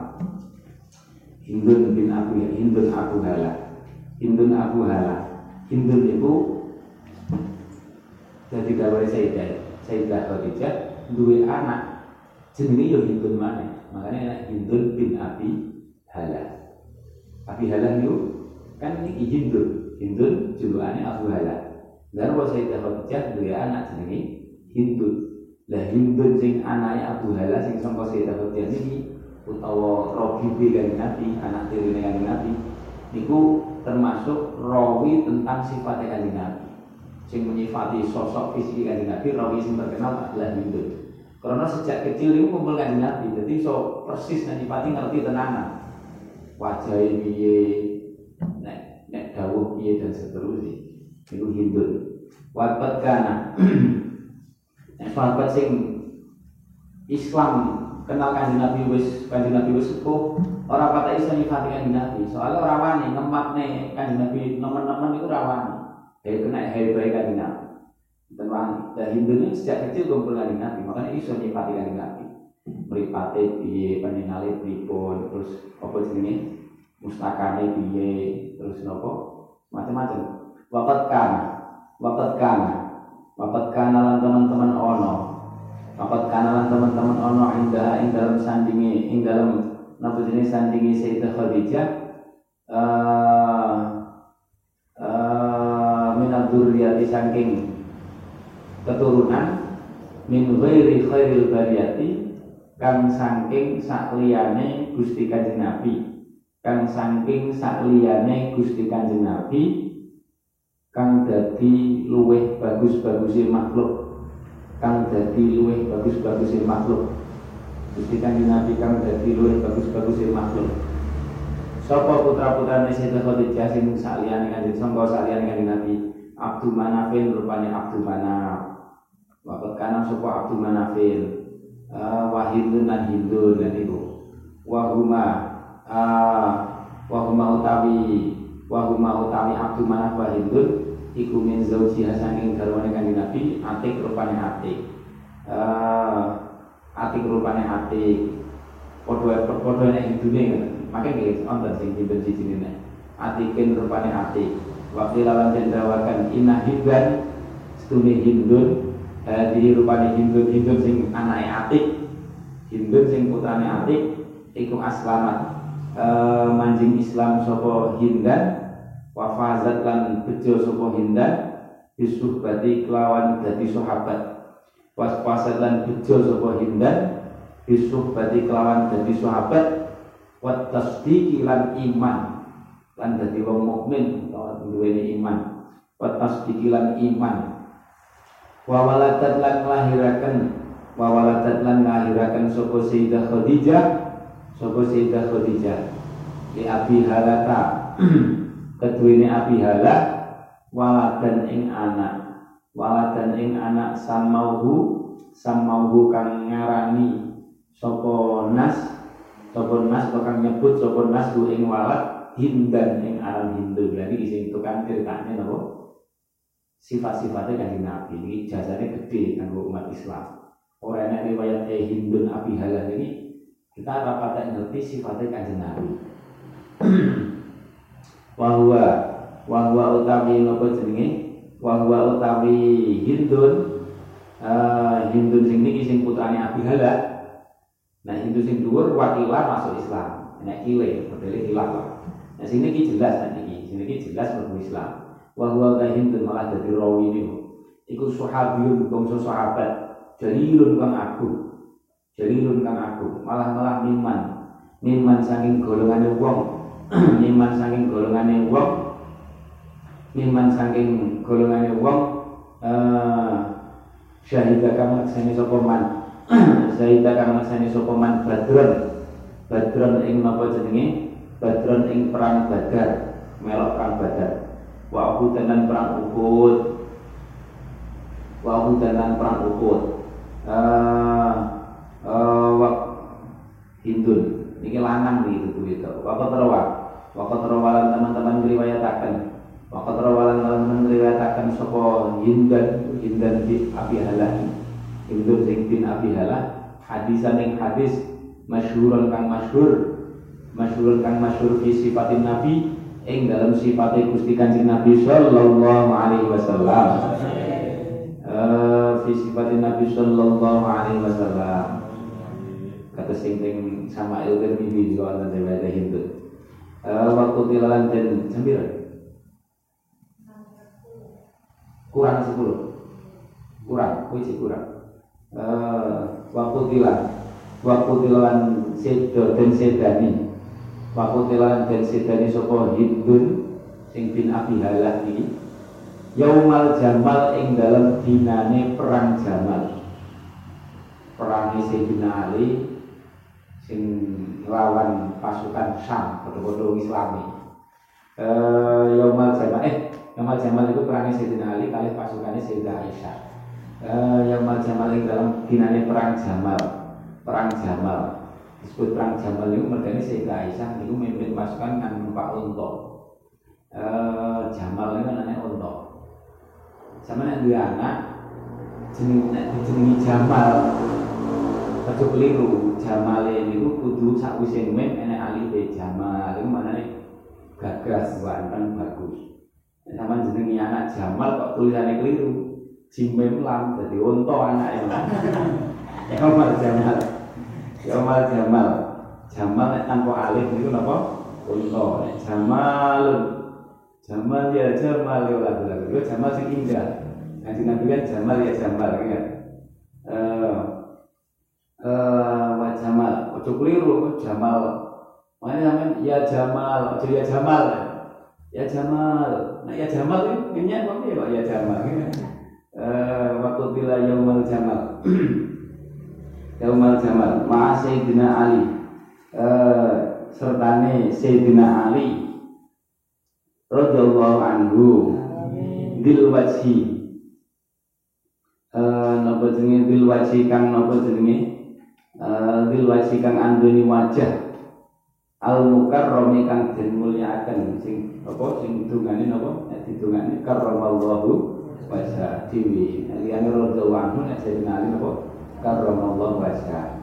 Hindun bin Abu Hindun Abu Hala. Hindun Abu Hala. Hindun itu jadi kalau Sayyidah Sayyidah Khadijah dua anak. Jenenge yo Hindun mana makanya anak Hindun bin Abi Hala. Abi Hala itu kan ini Hindun. Hindun julukannya Abu Hala. Dan wa Sayyidah Khadijah dua anak jenenge Hindun lah Hindun sing anaknya Abu Hala sing sangka Sayyidah Khadijah ini utawa Robi kan Nabi anak tiri kan Nabi niku termasuk rawi tentang sifatnya kanjeng Nabi. Sing menyifati sosok fisik kanjeng Nabi rawi sing terkenal adalah Hindun karena sejak kecil itu kumpul kanjeng Nabi jadi so persis nyifati ngerti tenanan. Wajah piye nek nek dawuh piye dan seterusnya itu Hindun. Wabat kana [CLEARS THROAT] sahabat sing Islam kenal kanjeng Nabi wis kanjeng Nabi wis sepuh ora patah iso nyifati kanjeng Nabi. Soalnya ora wani ngematne kanjeng Nabi nemen-nemen itu ora wani. Dari kena baik kanjeng Nabi. Dan wani. Dan Hindu sejak kecil kumpul kanjeng Nabi makanya iso nyifati kanjeng Nabi. Mripate piye peningale pripun terus apa jenenge? Mustakane piye terus nopo macam-macam wakat kana wakat kana lan teman-teman ono. Wakat kanalan teman-teman ono indah ing dalam sandingi ing dalam napa jenis sandingi Sayyidah Khadijah eh eh minad dzurriyyati saking keturunan min ghairi khairil bariyati kang saking sakliyane Gusti Kanjeng Nabi. Kang saking sakliyane Gusti Kanjeng Nabi kang dadi luweh bagus-bagusé makhluk kang dadi luwih bagus-bagus makhluk. Gusti Kanjeng Nabi kang dadi luwih bagus-bagus makhluk. Sapa putra-putrane Sayyidah Khadijah sing saliyane Kanjeng sangka saliyane Kanjeng Nabi Abdul Manafil rupanya Abdul Manaf. Wakat kana sapa Abdul Manafil. Uh, Wahidun dan Hindun kan itu. Wahuma uh, wahuma utawi wahuma utawi Abdul Manaf wa Hindun iku min zaujiha saking garwane kanjeng Nabi atik rupane atik. Uh, atik rupane atik. Padha padha nek hidune makin nggih wonten sing pinten sijine atikin rupane ati waktu lawan den dawakan inah hibban hindun. Di rupane hindun hindun sing anake atik. Hindun sing putrane atik. Iku aslamat. E, manjing Islam sapa hindan wafazat lan bejo sapa hindan bisuhbati kelawan dadi sahabat. Was-wasat lan bejo sapa hindan bisuhbati kelawan dadi sahabat. Wat tasdiqi lan iman lan dadi wong mukmin lawan duweni iman. Wat tasdiqi lan iman. Wa waladat lan nglahiraken wa waladat lan nglahiraken sapa Sayyidah Khadijah sapa Sayyidah Khadijah. Li Abi Halata [CLEARS THROAT] keduwene Abi Hala waladan ing anak. Waladan ing anak samauhu samauhu kang ngarani sapa nas sapa nas bakal nyebut sapa nas ku ing walad hindan ing aran Hindu. Berarti sing tukang ceritanya napa? Sifat-sifatnya kan Nabi. Ini jasanya gede kanggo umat Islam. Orang yang riwayat eh Hindun Abi Halal ini kita rapat ngerti sifatnya kan Nabi [CLEARS THROAT] wahwa wahwa utawi nopo jenenge wahwa utawi Hindun uh, Hindun sing niki sing putrane Abi Halal Nah Hindu sing dhuwur wakilah masuk Islam. Nek kile modele khilaf. Nah sini ki jelas nek iki, sini ki jelas mlebu Islam. Wa huwa ka Hindu malah dadi rawi niku. Iku sahabiyun bangsa sahabat, jalilun kang aku. Jalilun kang aku, malah malah miman. Miman saking golongane wong. [CLEARS THROAT] miman saking golongane wong. Miman saking golongane wong. Eh syahidah kang maksane sapa man. [CLEARS THROAT] Sayyida kang maksane sapa man badron. Badron ing napa jenenge? Badron ing perang Badar, melok perang Badar. Wa dan perang Uhud. Wa dan perang Uhud. Eh uh, Hindun. Ini lanang nih itu itu. Waktu terwa. Waktu terwalan teman-teman meriwayatakan. Waktu terwalan teman-teman meriwayatakan sapa Hindan Hindan di Abi Halah. Sing bin Abi Halah. Hadisan yang hadis masyhurun kang masyhur masyhurun kang masyhur fi sifatin nabi ing dalam sifatnya Gusti Kanjeng Nabi sallallahu alaihi wasallam uh, fi sifatin Nabi sallallahu alaihi wasallam kata sing sama ilmu bibi juga ana riwayat uh, waktu tilalan dan sembilan. Kurang sepuluh. Kurang kuisi kurang. Uh, waktu tilan waktu tilan sedo dan sedani. Waktu tilan dan sedani sopo hindun sing bin abi halah ini yaumal jamal ing dalam dinane perang jamal. Perang Sayyidina Ali sing lawan pasukan Syam bodoh-bodoh Islami eh yaumal jamal eh yaumal jamal itu perang Sayyidina Ali kali pasukannya Sayyidah Aisyah. Eh yaumal jamal ing dalam dinane perang jamal perang jamal. Disebut perang jamal itu mereka Sayyidah Aisyah itu memimpin pasukan kan numpak unta. Eh jamal itu anaknya unta. Sama nek duwe anak nek dijenengi Jamal aja keliru Jamale niku kudu sakwise men enek alife Jamal. Iku manane gagas kan bagus. Sampean jenengi anak Jamal kok tulisane keliru Jimem lam dadi unta anake. [LAUGHS] Jamal Jamal. Jamal Jamal. Jamal nek tanpa alif niku napa? Unta. Nek Jamal Jamal ya Jamal ya lagu-lagu Jamal sing indah. Nanti Nabi kan Jamal ya Jamal kan Ojo keliru Jamal. Mana namanya ya Jamal. Ojo ya Jamal ya? Jamal. Nah ya Jamal itu ini kok ya ya Jamal. Kan [LAUGHS] eh waktu bila Yaumal Jamal. [CLEARS THROAT] Yaumal Jamal. Ma Sayyidina Ali. Eh sertane Sayyidina Ali. Radhiyallahu anhu. Dil wajhi. Eh napa jenenge? Dil wajhi kang napa jenenge eh dil wajhi kang anduni wajah al mukarrami kang den mulyakaken sing apa sing dungane napa? Nek didungane karramallahu wajha dewi. Liyane radhiyallahu anhu nek sayyidina ali napa? Karramallahu wajha.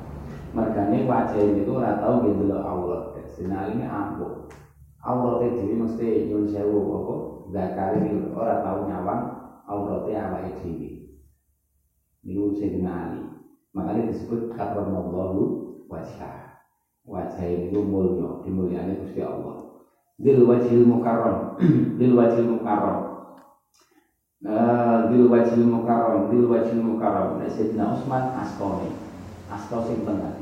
Mergane wajah niku ora tau nggih delok Allah Sayyidina Ali ini ampuh. Auratnya dhewe mesti nyun sewu apa? Zakari ini ora tau nyawang auratnya awake dhewe niku Ali makanya disebut karramallahu wajah wajah ini mulya dimulyani Gusti Allah. Dil wajhil mukarram [CLEARS THROAT] dil wajhil mukarram. Uh, dil wajhil mukarram dil wajhil mukarram. Nah, Sayyidina Utsman astone asto sing tengah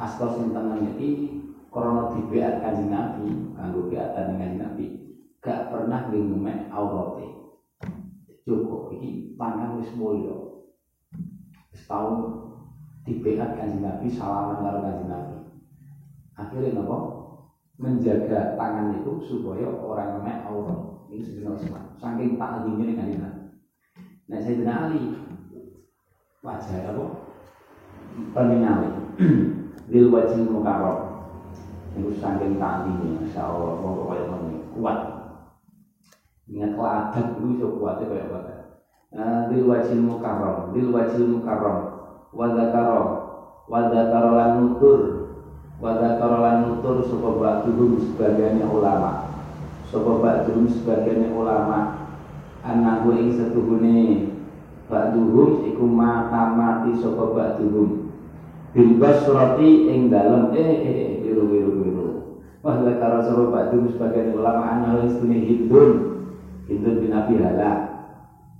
asto sing tengah iki krana dibeat Kanjeng Nabi kanggo beatan Kanjeng Nabi gak pernah ngemek aurate cukup iki tangan wis mulya setahun dibeat Kanjeng Nabi salaman karo Kanjeng Nabi. Akhirnya nopo menjaga tangan itu supaya orang ngemek aurat ini sebenarnya Utsman saking taklimnya dengan ini nah saya Ali wajah apa? Peningali [CLEARS THROAT] lil wajil mukarram. Itu saking Allah pokoknya ini kuat. Ingat keladak itu kuatnya kayak apa lil wajil mukarram lil wajil mukarram. Wadakaro wadakaro lan nutur. Wadakaro lan nutur supaya ba'duhum sebagiannya ulama. Sapa ba'dhum sebagian ulama. Anahu ing setuhune ba'dhum iku mata mati sapa ba'dhum bil basrati ing dalem eh eh eh biru biru biru. Wah la karo sapa ba'dhum sebagian ulama anahu istune hindun. Hindun bin abi hala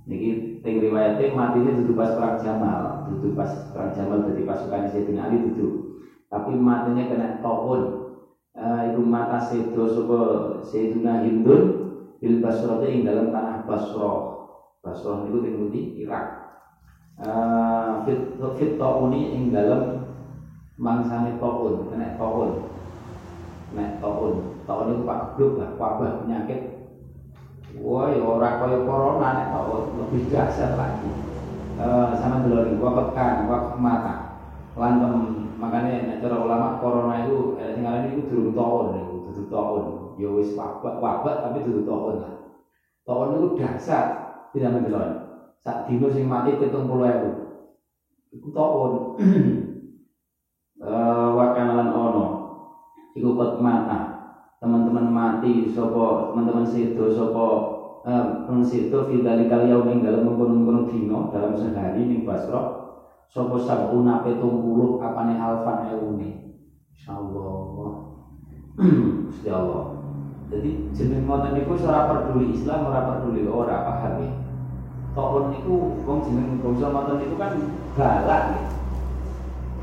niki teng riwayate matine dudu pas perang Jamal dudu pas perang Jamal dadi pasukan Sayyidina Ali dudu tapi matinya kena tohon uh, iku mata sedo sapa Sayyidina Hindun bil Basrah ing dalam tanah Basrah. Basrah niku teng pundi? Irak. Uh, fit fit tauni ing dalam mangsane taun, kena taun. Nek taun, taun itu pak grup lah, wabah penyakit. Wah, ya ora kaya corona nek lebih dahsyat lagi. Uh, sama dulu nih, wabah kan, wabah mata. Lantem makanya nek cara ulama corona itu eh, sing itu durung tahun niku dudu tahun ya wis wabak wabak tapi dudu tahun lah. Tahun itu dasar tidak mendelon sak dino sing mati 70.000 iku tahun [CLEARS THROAT] eh wakanalan ono iku kot mata teman-teman mati sapa teman-teman sapa eh pengsido fidalikal yaum ing dalam mengkono-kono dino dalam sehari ning Basra Sopo sabuna puluh apane alfan eune. Insyaallah. [CLEARS THROAT] Gusti Allah. Jadi jeneng ngoten niku ora peduli Islam, ora peduli ora paham ya. Tahun niku wong jeneng bangsa ngoten niku kan galak ya.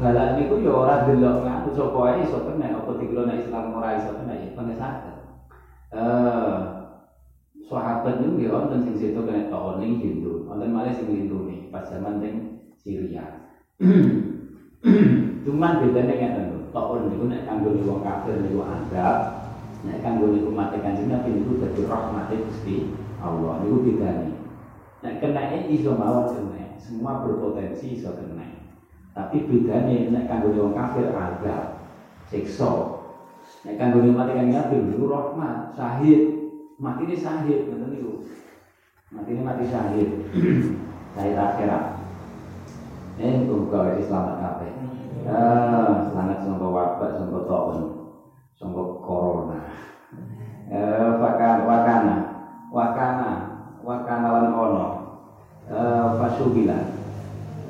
Galak niku ya ora delok ae iso kena apa dikira Islam ora iso kena ya kena saged. Eh sahabat niku ya wonten sing sedo kena ning Hindu, wonten malih sing Hindu nih pas zaman ning Syria. [CLEARS THROAT] Cuman bedanya ngeten lho, tahun niku nek kanggo wong kafir niku adab, nek kanggo niku mati kanjeng Nabi niku dadi rahmate Gusti Allah niku bedane. Nek kenake iso mawon semua berpotensi iso kena. Tapi bedane nek kanggo wong kafir adab, siksa. Nek kanggo mati kanjeng Nabi niku rahmat, syahid. Mati ini syahid ngoten niku. Mati ini mati syahid. Syahid [CLEARS THROAT] akhirat. Eh, muga wis selamat kabeh. Ah, selamat sangka wabak, sangka taun, sangka corona. Eh, wakana, wakana, wakana, wakana lan ono. Eh, fasubila.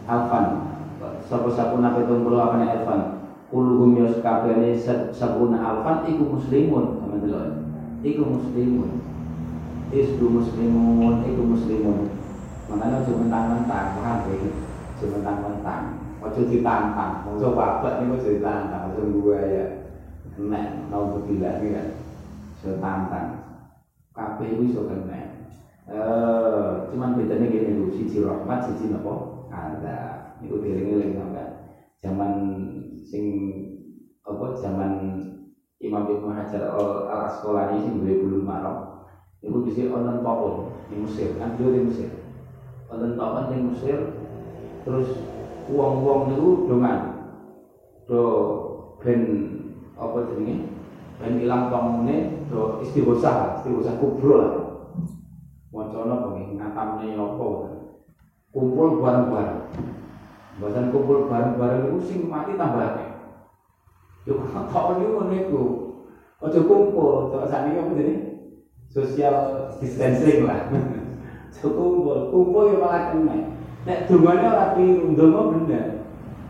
Alfan. Sapa sapuna petungpuluh apane alfan. Kulhum yos kabehane sabuna alfan iku muslimun, sama delok. Iku muslimun. Isdu muslimun, iku muslimun. Makanya cuma mentang-mentang, paham ya? mentang-mentang ojo ditantang ojo babak ini ojo ditantang gua ya nek mau begila ini kan ojo tantang kabeh itu ojo kena eh cuman bedanya gini dulu siji rahmat siji nopo ada itu diringi sampai zaman sing apa zaman Imam Ibnu Hajar al Asqalani sing duwe bulu marok itu dhisik wonten Taun di Mesir kan di Mesir. Wonten Taun di Mesir terus uang-uang itu dengan do ben apa jenenge? Ben ilang pamune do istighosah istighosah kubro lah. Wacana bengi ngatamne apa? Kumpul bareng-bareng Bahkan kumpul bareng-bareng itu sing mati tambah. Yo kok niku niku Ojo kumpul, saat ini apa jadi social distancing lah. [LAUGHS] Ojo kumpul, kumpul ya malah kena. Nek dungane ora piru, ndonga bener.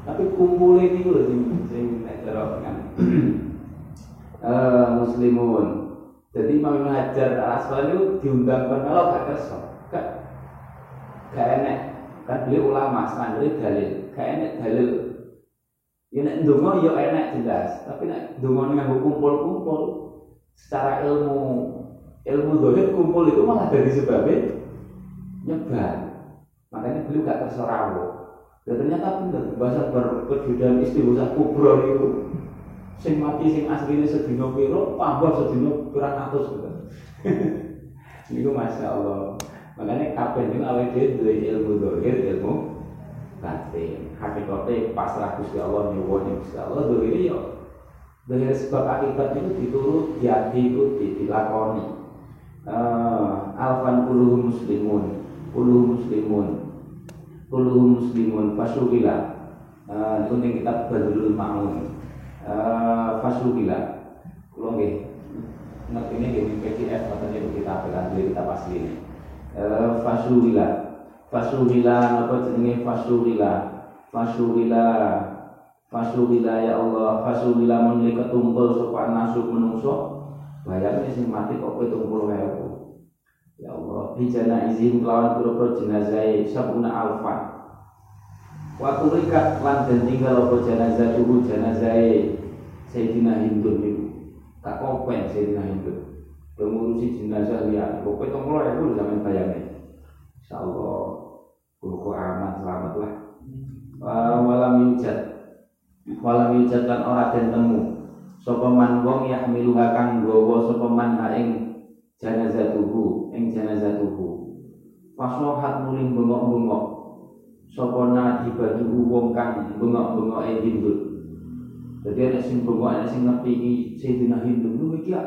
Tapi kumpul ini lho sing sing nek kan. [CLEARS THROAT] Eh muslimun. Jadi Imam Hajar Al Asqalani diundang kalau gak kerso. Gak gak enek. Kan beliau ulama, standar dalil. Gak enek dalil Ya nek ndonga ya enak jelas, tapi nek ndonga nganggo kumpul-kumpul secara ilmu ilmu dohir kumpul itu malah dari sebabnya nyebar. Makanya beliau gak tersorawo. Dan ternyata bener bahasa berkejudan istighosah kubro itu sing mati sing asline sedina piro tambah sedina pirang atus gitu. [LAUGHS] Niku Masya Allah. Makanya kabeh niku awake dhewe ilmu dohir, ilmu batin. Hakikatnya pasrah Gusti Allah nyuwun Gusti Allah ini ya dari sebab akibat itu diturut diikuti dilakoni. Uh, alfan puluh muslimun puluh muslimun puluh muslimun fasugila uh, itu yang kita badulul ma'un. Uh, fasugila kalau nggih ini gini PDF katanya kita pelan kita pasti ini uh, fasugila Fasuhila apa jenenge fasuhila? Fasuhila Fasuhila ya Allah. Fasuhila menuli ketumpul sapa nasuk menungso. Bayangnya sing mati kok puluh ewu Ya Allah bijana izin kelawan pura-pura jenazah sabuna alfa. Waktu rikat lan dan tinggal apa jenazah tuhu jenazah Sayyidina Hindun Tak kompen Sayyidina Hindun Mengurusi jenazah lihat Pokoknya tunggu ewu zaman bayangnya. Insya Allah Kuku aman selamat lah. Walam yujad. Walam yujad kan ora den temu. Sapa man wong yahmiluha kang gawa sapa man ha ing janazatuhu ing janazatuhu. Faslohat muling bengok-bengok. Sapa nadibatuhu wong kang bengok-bengok e hindut. Jadi ada sing bengok ada sing ngerti iki Sayyidina Hindut lu iki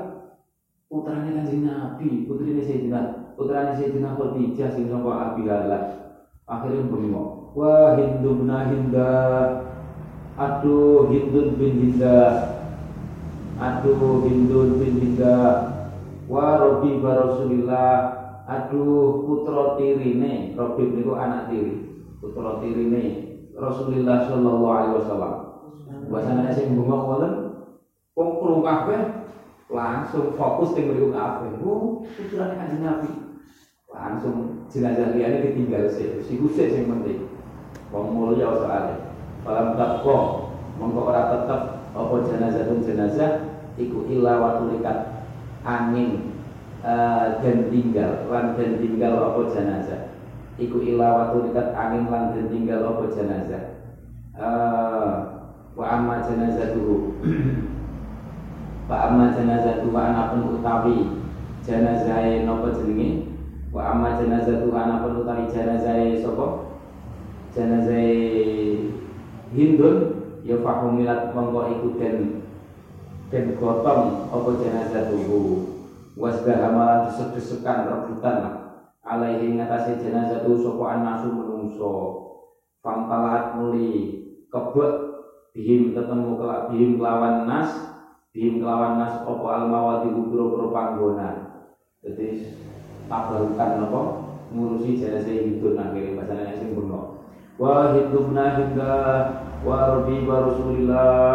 putrane Kanjeng Nabi putrine Sayyidina putrane Sayyidina Khadijah sapa Abi Halal akhirnya bengok wah Hindu bin Hinda. Aduh Hindu bin Hinda. Aduh Hindu bin Hinda. Wah Robi Rasulillah. Aduh putra tirine. Robi itu anak tiri. Putra tirine. Rasulullah Shallallahu Alaihi Wasallam. Bahasanya sing bengok wonten wong krungu kabeh langsung fokus ning mriku kabeh. Oh putrane kanjeng Nabi. Langsung jenazah liane ditinggal sih si kusik yang penting. Wong mulia soalnya. Falam takko mongko ora tetep apa jenazah pun jenazah iku illa waktu dekat angin uh, dan tinggal lan dan tinggal apa jenazah. Iku illa waktu dekat angin lan dan tinggal apa jenazah. Uh, wa amma jenazah dulu [CLEARS THROAT] wa amma jenazah dulu anapun utawi jenazah nopo jenenge? Wa amma janazatu ana perlu tari janazah sapa? Janazah hindun ya fahumilat mongko iku den den gotong apa jenazah tubuh wasbah amalan desek-desekan rebutan alaihi ngatasi jenazah tu sapa anasu menungso. Fangtalat muli kebek bihim ketemu kelak bihim kelawan nas bihim kelawan nas apa almawati ubro-ubro panggonan jadi tabarukan apa? Ngurusi jenazah hidup akhirnya bahasanya sing bengok wa hidupna hingga wa rabbi wa rasulillah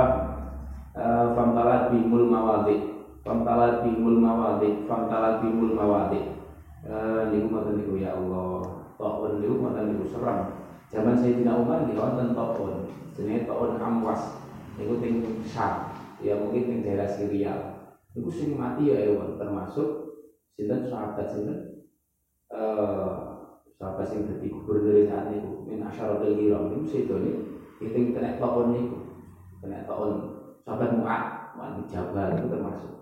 eh, famtalat bimul mawadi famtalat bimul mawadi famtalat bimul mawadi eh, niku ngoten niku ya Allah. Taun niku ngoten niku serem. Zaman Sayyidina Umar di wonten taun jenenge taun Amwas. Niku teng Syam ya mungkin teng daerah Syria niku sing mati ya ewan. Termasuk sinten sahabat sinten? Eh sahabat sing dadi gubernur saat niku min asyaratul kiram. Niku sedone itu kena tahun niku. Kena tahun sahabat Mu'ad Mu'ad Jabal itu termasuk.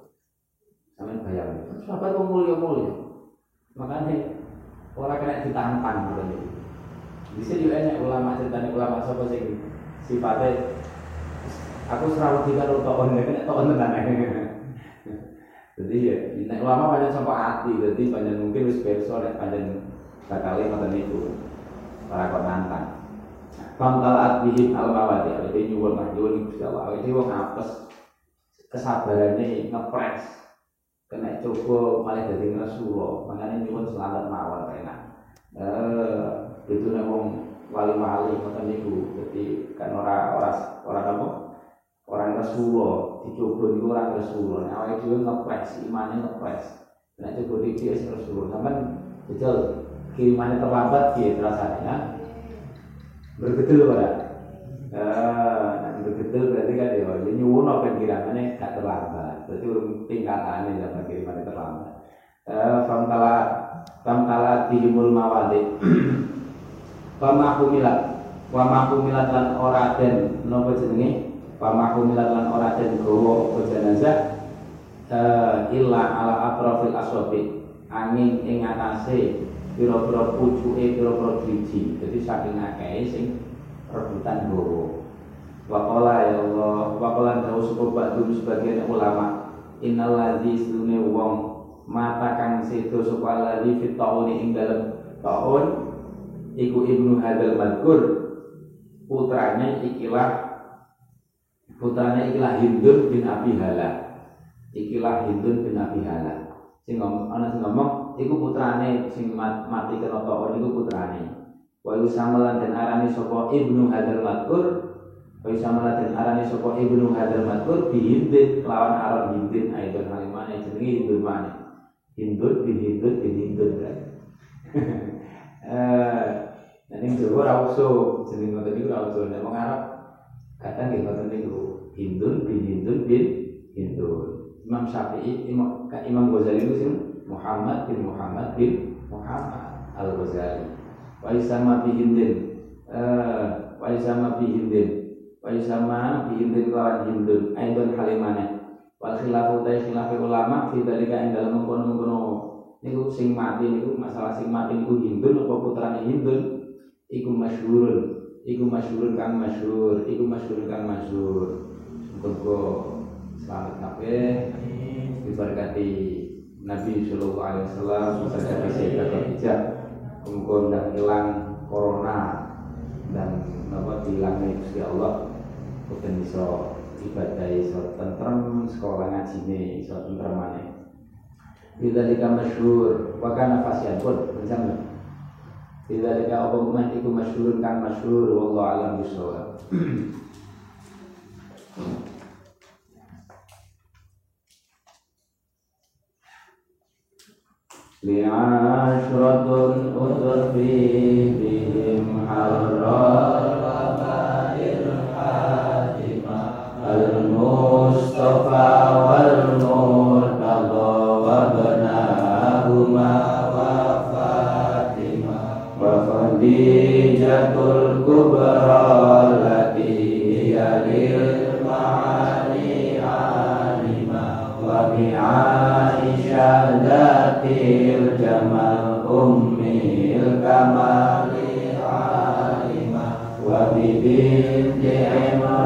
Sampean bayang. Sahabat wong mulya-mulya makanya orang kena ditantang gitu. Di sini juga ulama ceritanya ulama siapa sih? Sifatnya aku selalu tiga tahun ya kena tahun tenan jadi ya nek ulama banyak sampai hati jadi banyak mungkin wis perso nek banyak bakal ngoten niku. Para kok nantang. Famtalat bihim al mawadi awet nyuwun lah nyuwun Gusti Allah. Awet wong apes kesabarannya ngepres. Kena coba malah jadi Rasulullah makanya nyuwun selamat mawon enak. Eh itu wong wali-wali ngoten niku. Jadi kan ora ora ora apa? Orang Rasulullah dicoba niku orang Rasulullah nah awake dhewe ngepres imane ngepres nek coba dikir Rasulullah sampean betul kirimannya terlambat dia terasanya bergedel ora? Eh bergedel berarti kan ya ya nyuwun apa kirimannya gak terlambat. Berarti urung tingkatannya dapat kirimannya terlambat. Eh famtala famtala tihimul mawadi [CLEARS THROAT] pamahumilat wa mahumilat lan ora den. Napa jenenge? Wa mahumilat lan ora den gawa apa jenazah? Eh illa ala atrafil aswabi. Angin ing atase pira-pira pucuke pira-pira driji. Dadi saking akeh sing rebutan gawa Waqala ya Allah Waqala dawu sapa ba'dum sebagian ulama Innal ladzi sedune wong mata kang sedo sapa ladzi fit tauni ing dalem taun iku ibnu hadal madkur putranya ikilah putranya ikilah Hindun bin Abi Hala ikilah Hindun bin Abi Hala sing ngomong ana sing ngomong iku putrane sing mati kena taun iku putrane. Wa samalan dan arani sapa ibnu hadal madkur Wa isamalah dan arani sapa ibnu hadal madkur bi hindin lawan Arab hindin aidon halimane jenenge hindun mana hindun bin hindun bin hindun kan [LAUGHS] eh dan ini Jawa ora usul jeneng ngoten niku ora usul nek wong Arab kadang nggih ngoten niku hindun bin hindun bin hindun. Imam Syafi'i Imam Imam Ghazali itu sing Muhammad bin Muhammad bin Muhammad Al Ghazali wa isama bi hindin eh wa isama bi hindin wa sama bihindin kelawan hindun. Aidon halimane. Wal khilafu ta khilafi ulama fi dalika ing dalem mengkono-mengkono niku sing mati niku masalah sing mati niku hindun apa putrane hindun iku masyhurun. Iku masyhurun kang masyhur. Iku masyhurun kang masyhur. Muga selamat kabeh. Diberkati Nabi Sallallahu Alaihi Wasallam. Berkati Sayyidah Khadijah muga ndak hilang corona dan apa dilangnya Gusti Allah. Bukan bisa ibadah iso tentrem sekolah ngaji ini iso tentrem mana Bila masyhur. Wa kana fasian pun bersama Bila dika apa man iku masyhur kan masyhur wallahu alam bisawab لعشرة أضفي بهم حرارة المصطفى Amen.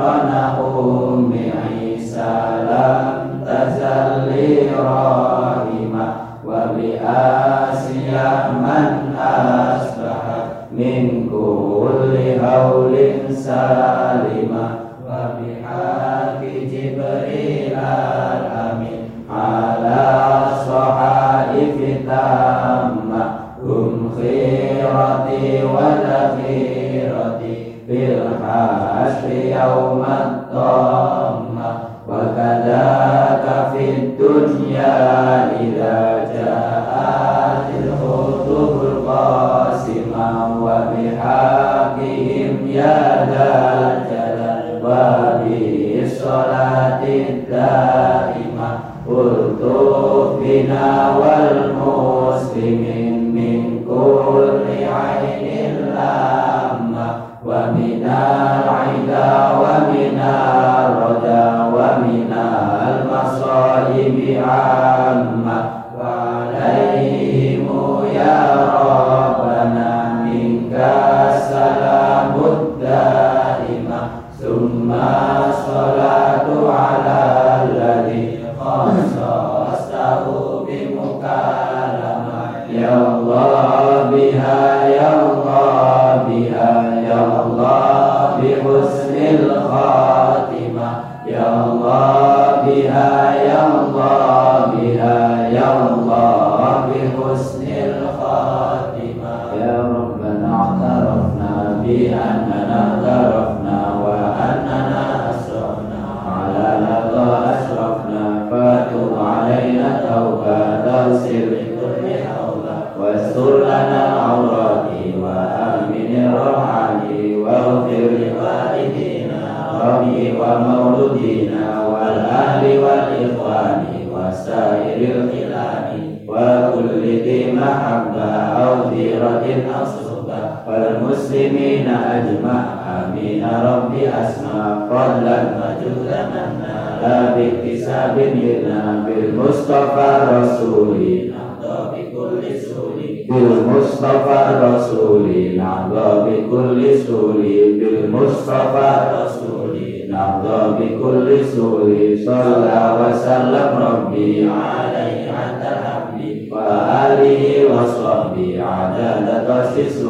باكتساب منا بالمصطفى الرسول نحظى بكل سول بالمصطفى الرسول نحظى بكل سول بالمصطفى الرسول نحظى بكل سول صلى وسلم ربي عليه عند الحمد وآله وصحبه عدد تأسيس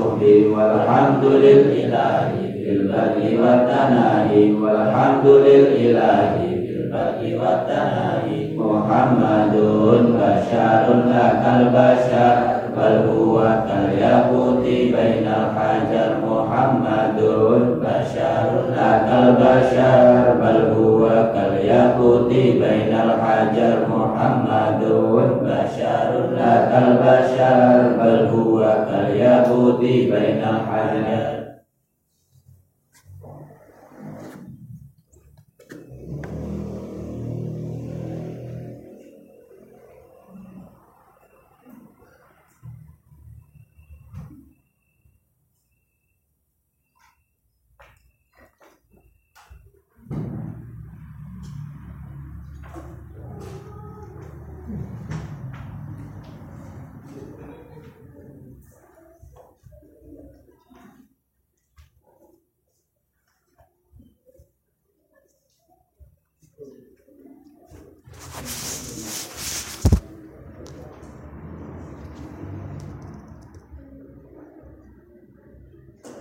والحمد لله في البدء والتناهي والحمد لله في البدء والتناهي محمد بشر لك البشر بل هو كالياقوت بين الحجر محمد بشر لك البشر بل هو كالياقوت بين الحجر محمد بشر لك البشر بل هو كالياقوت بين الحجر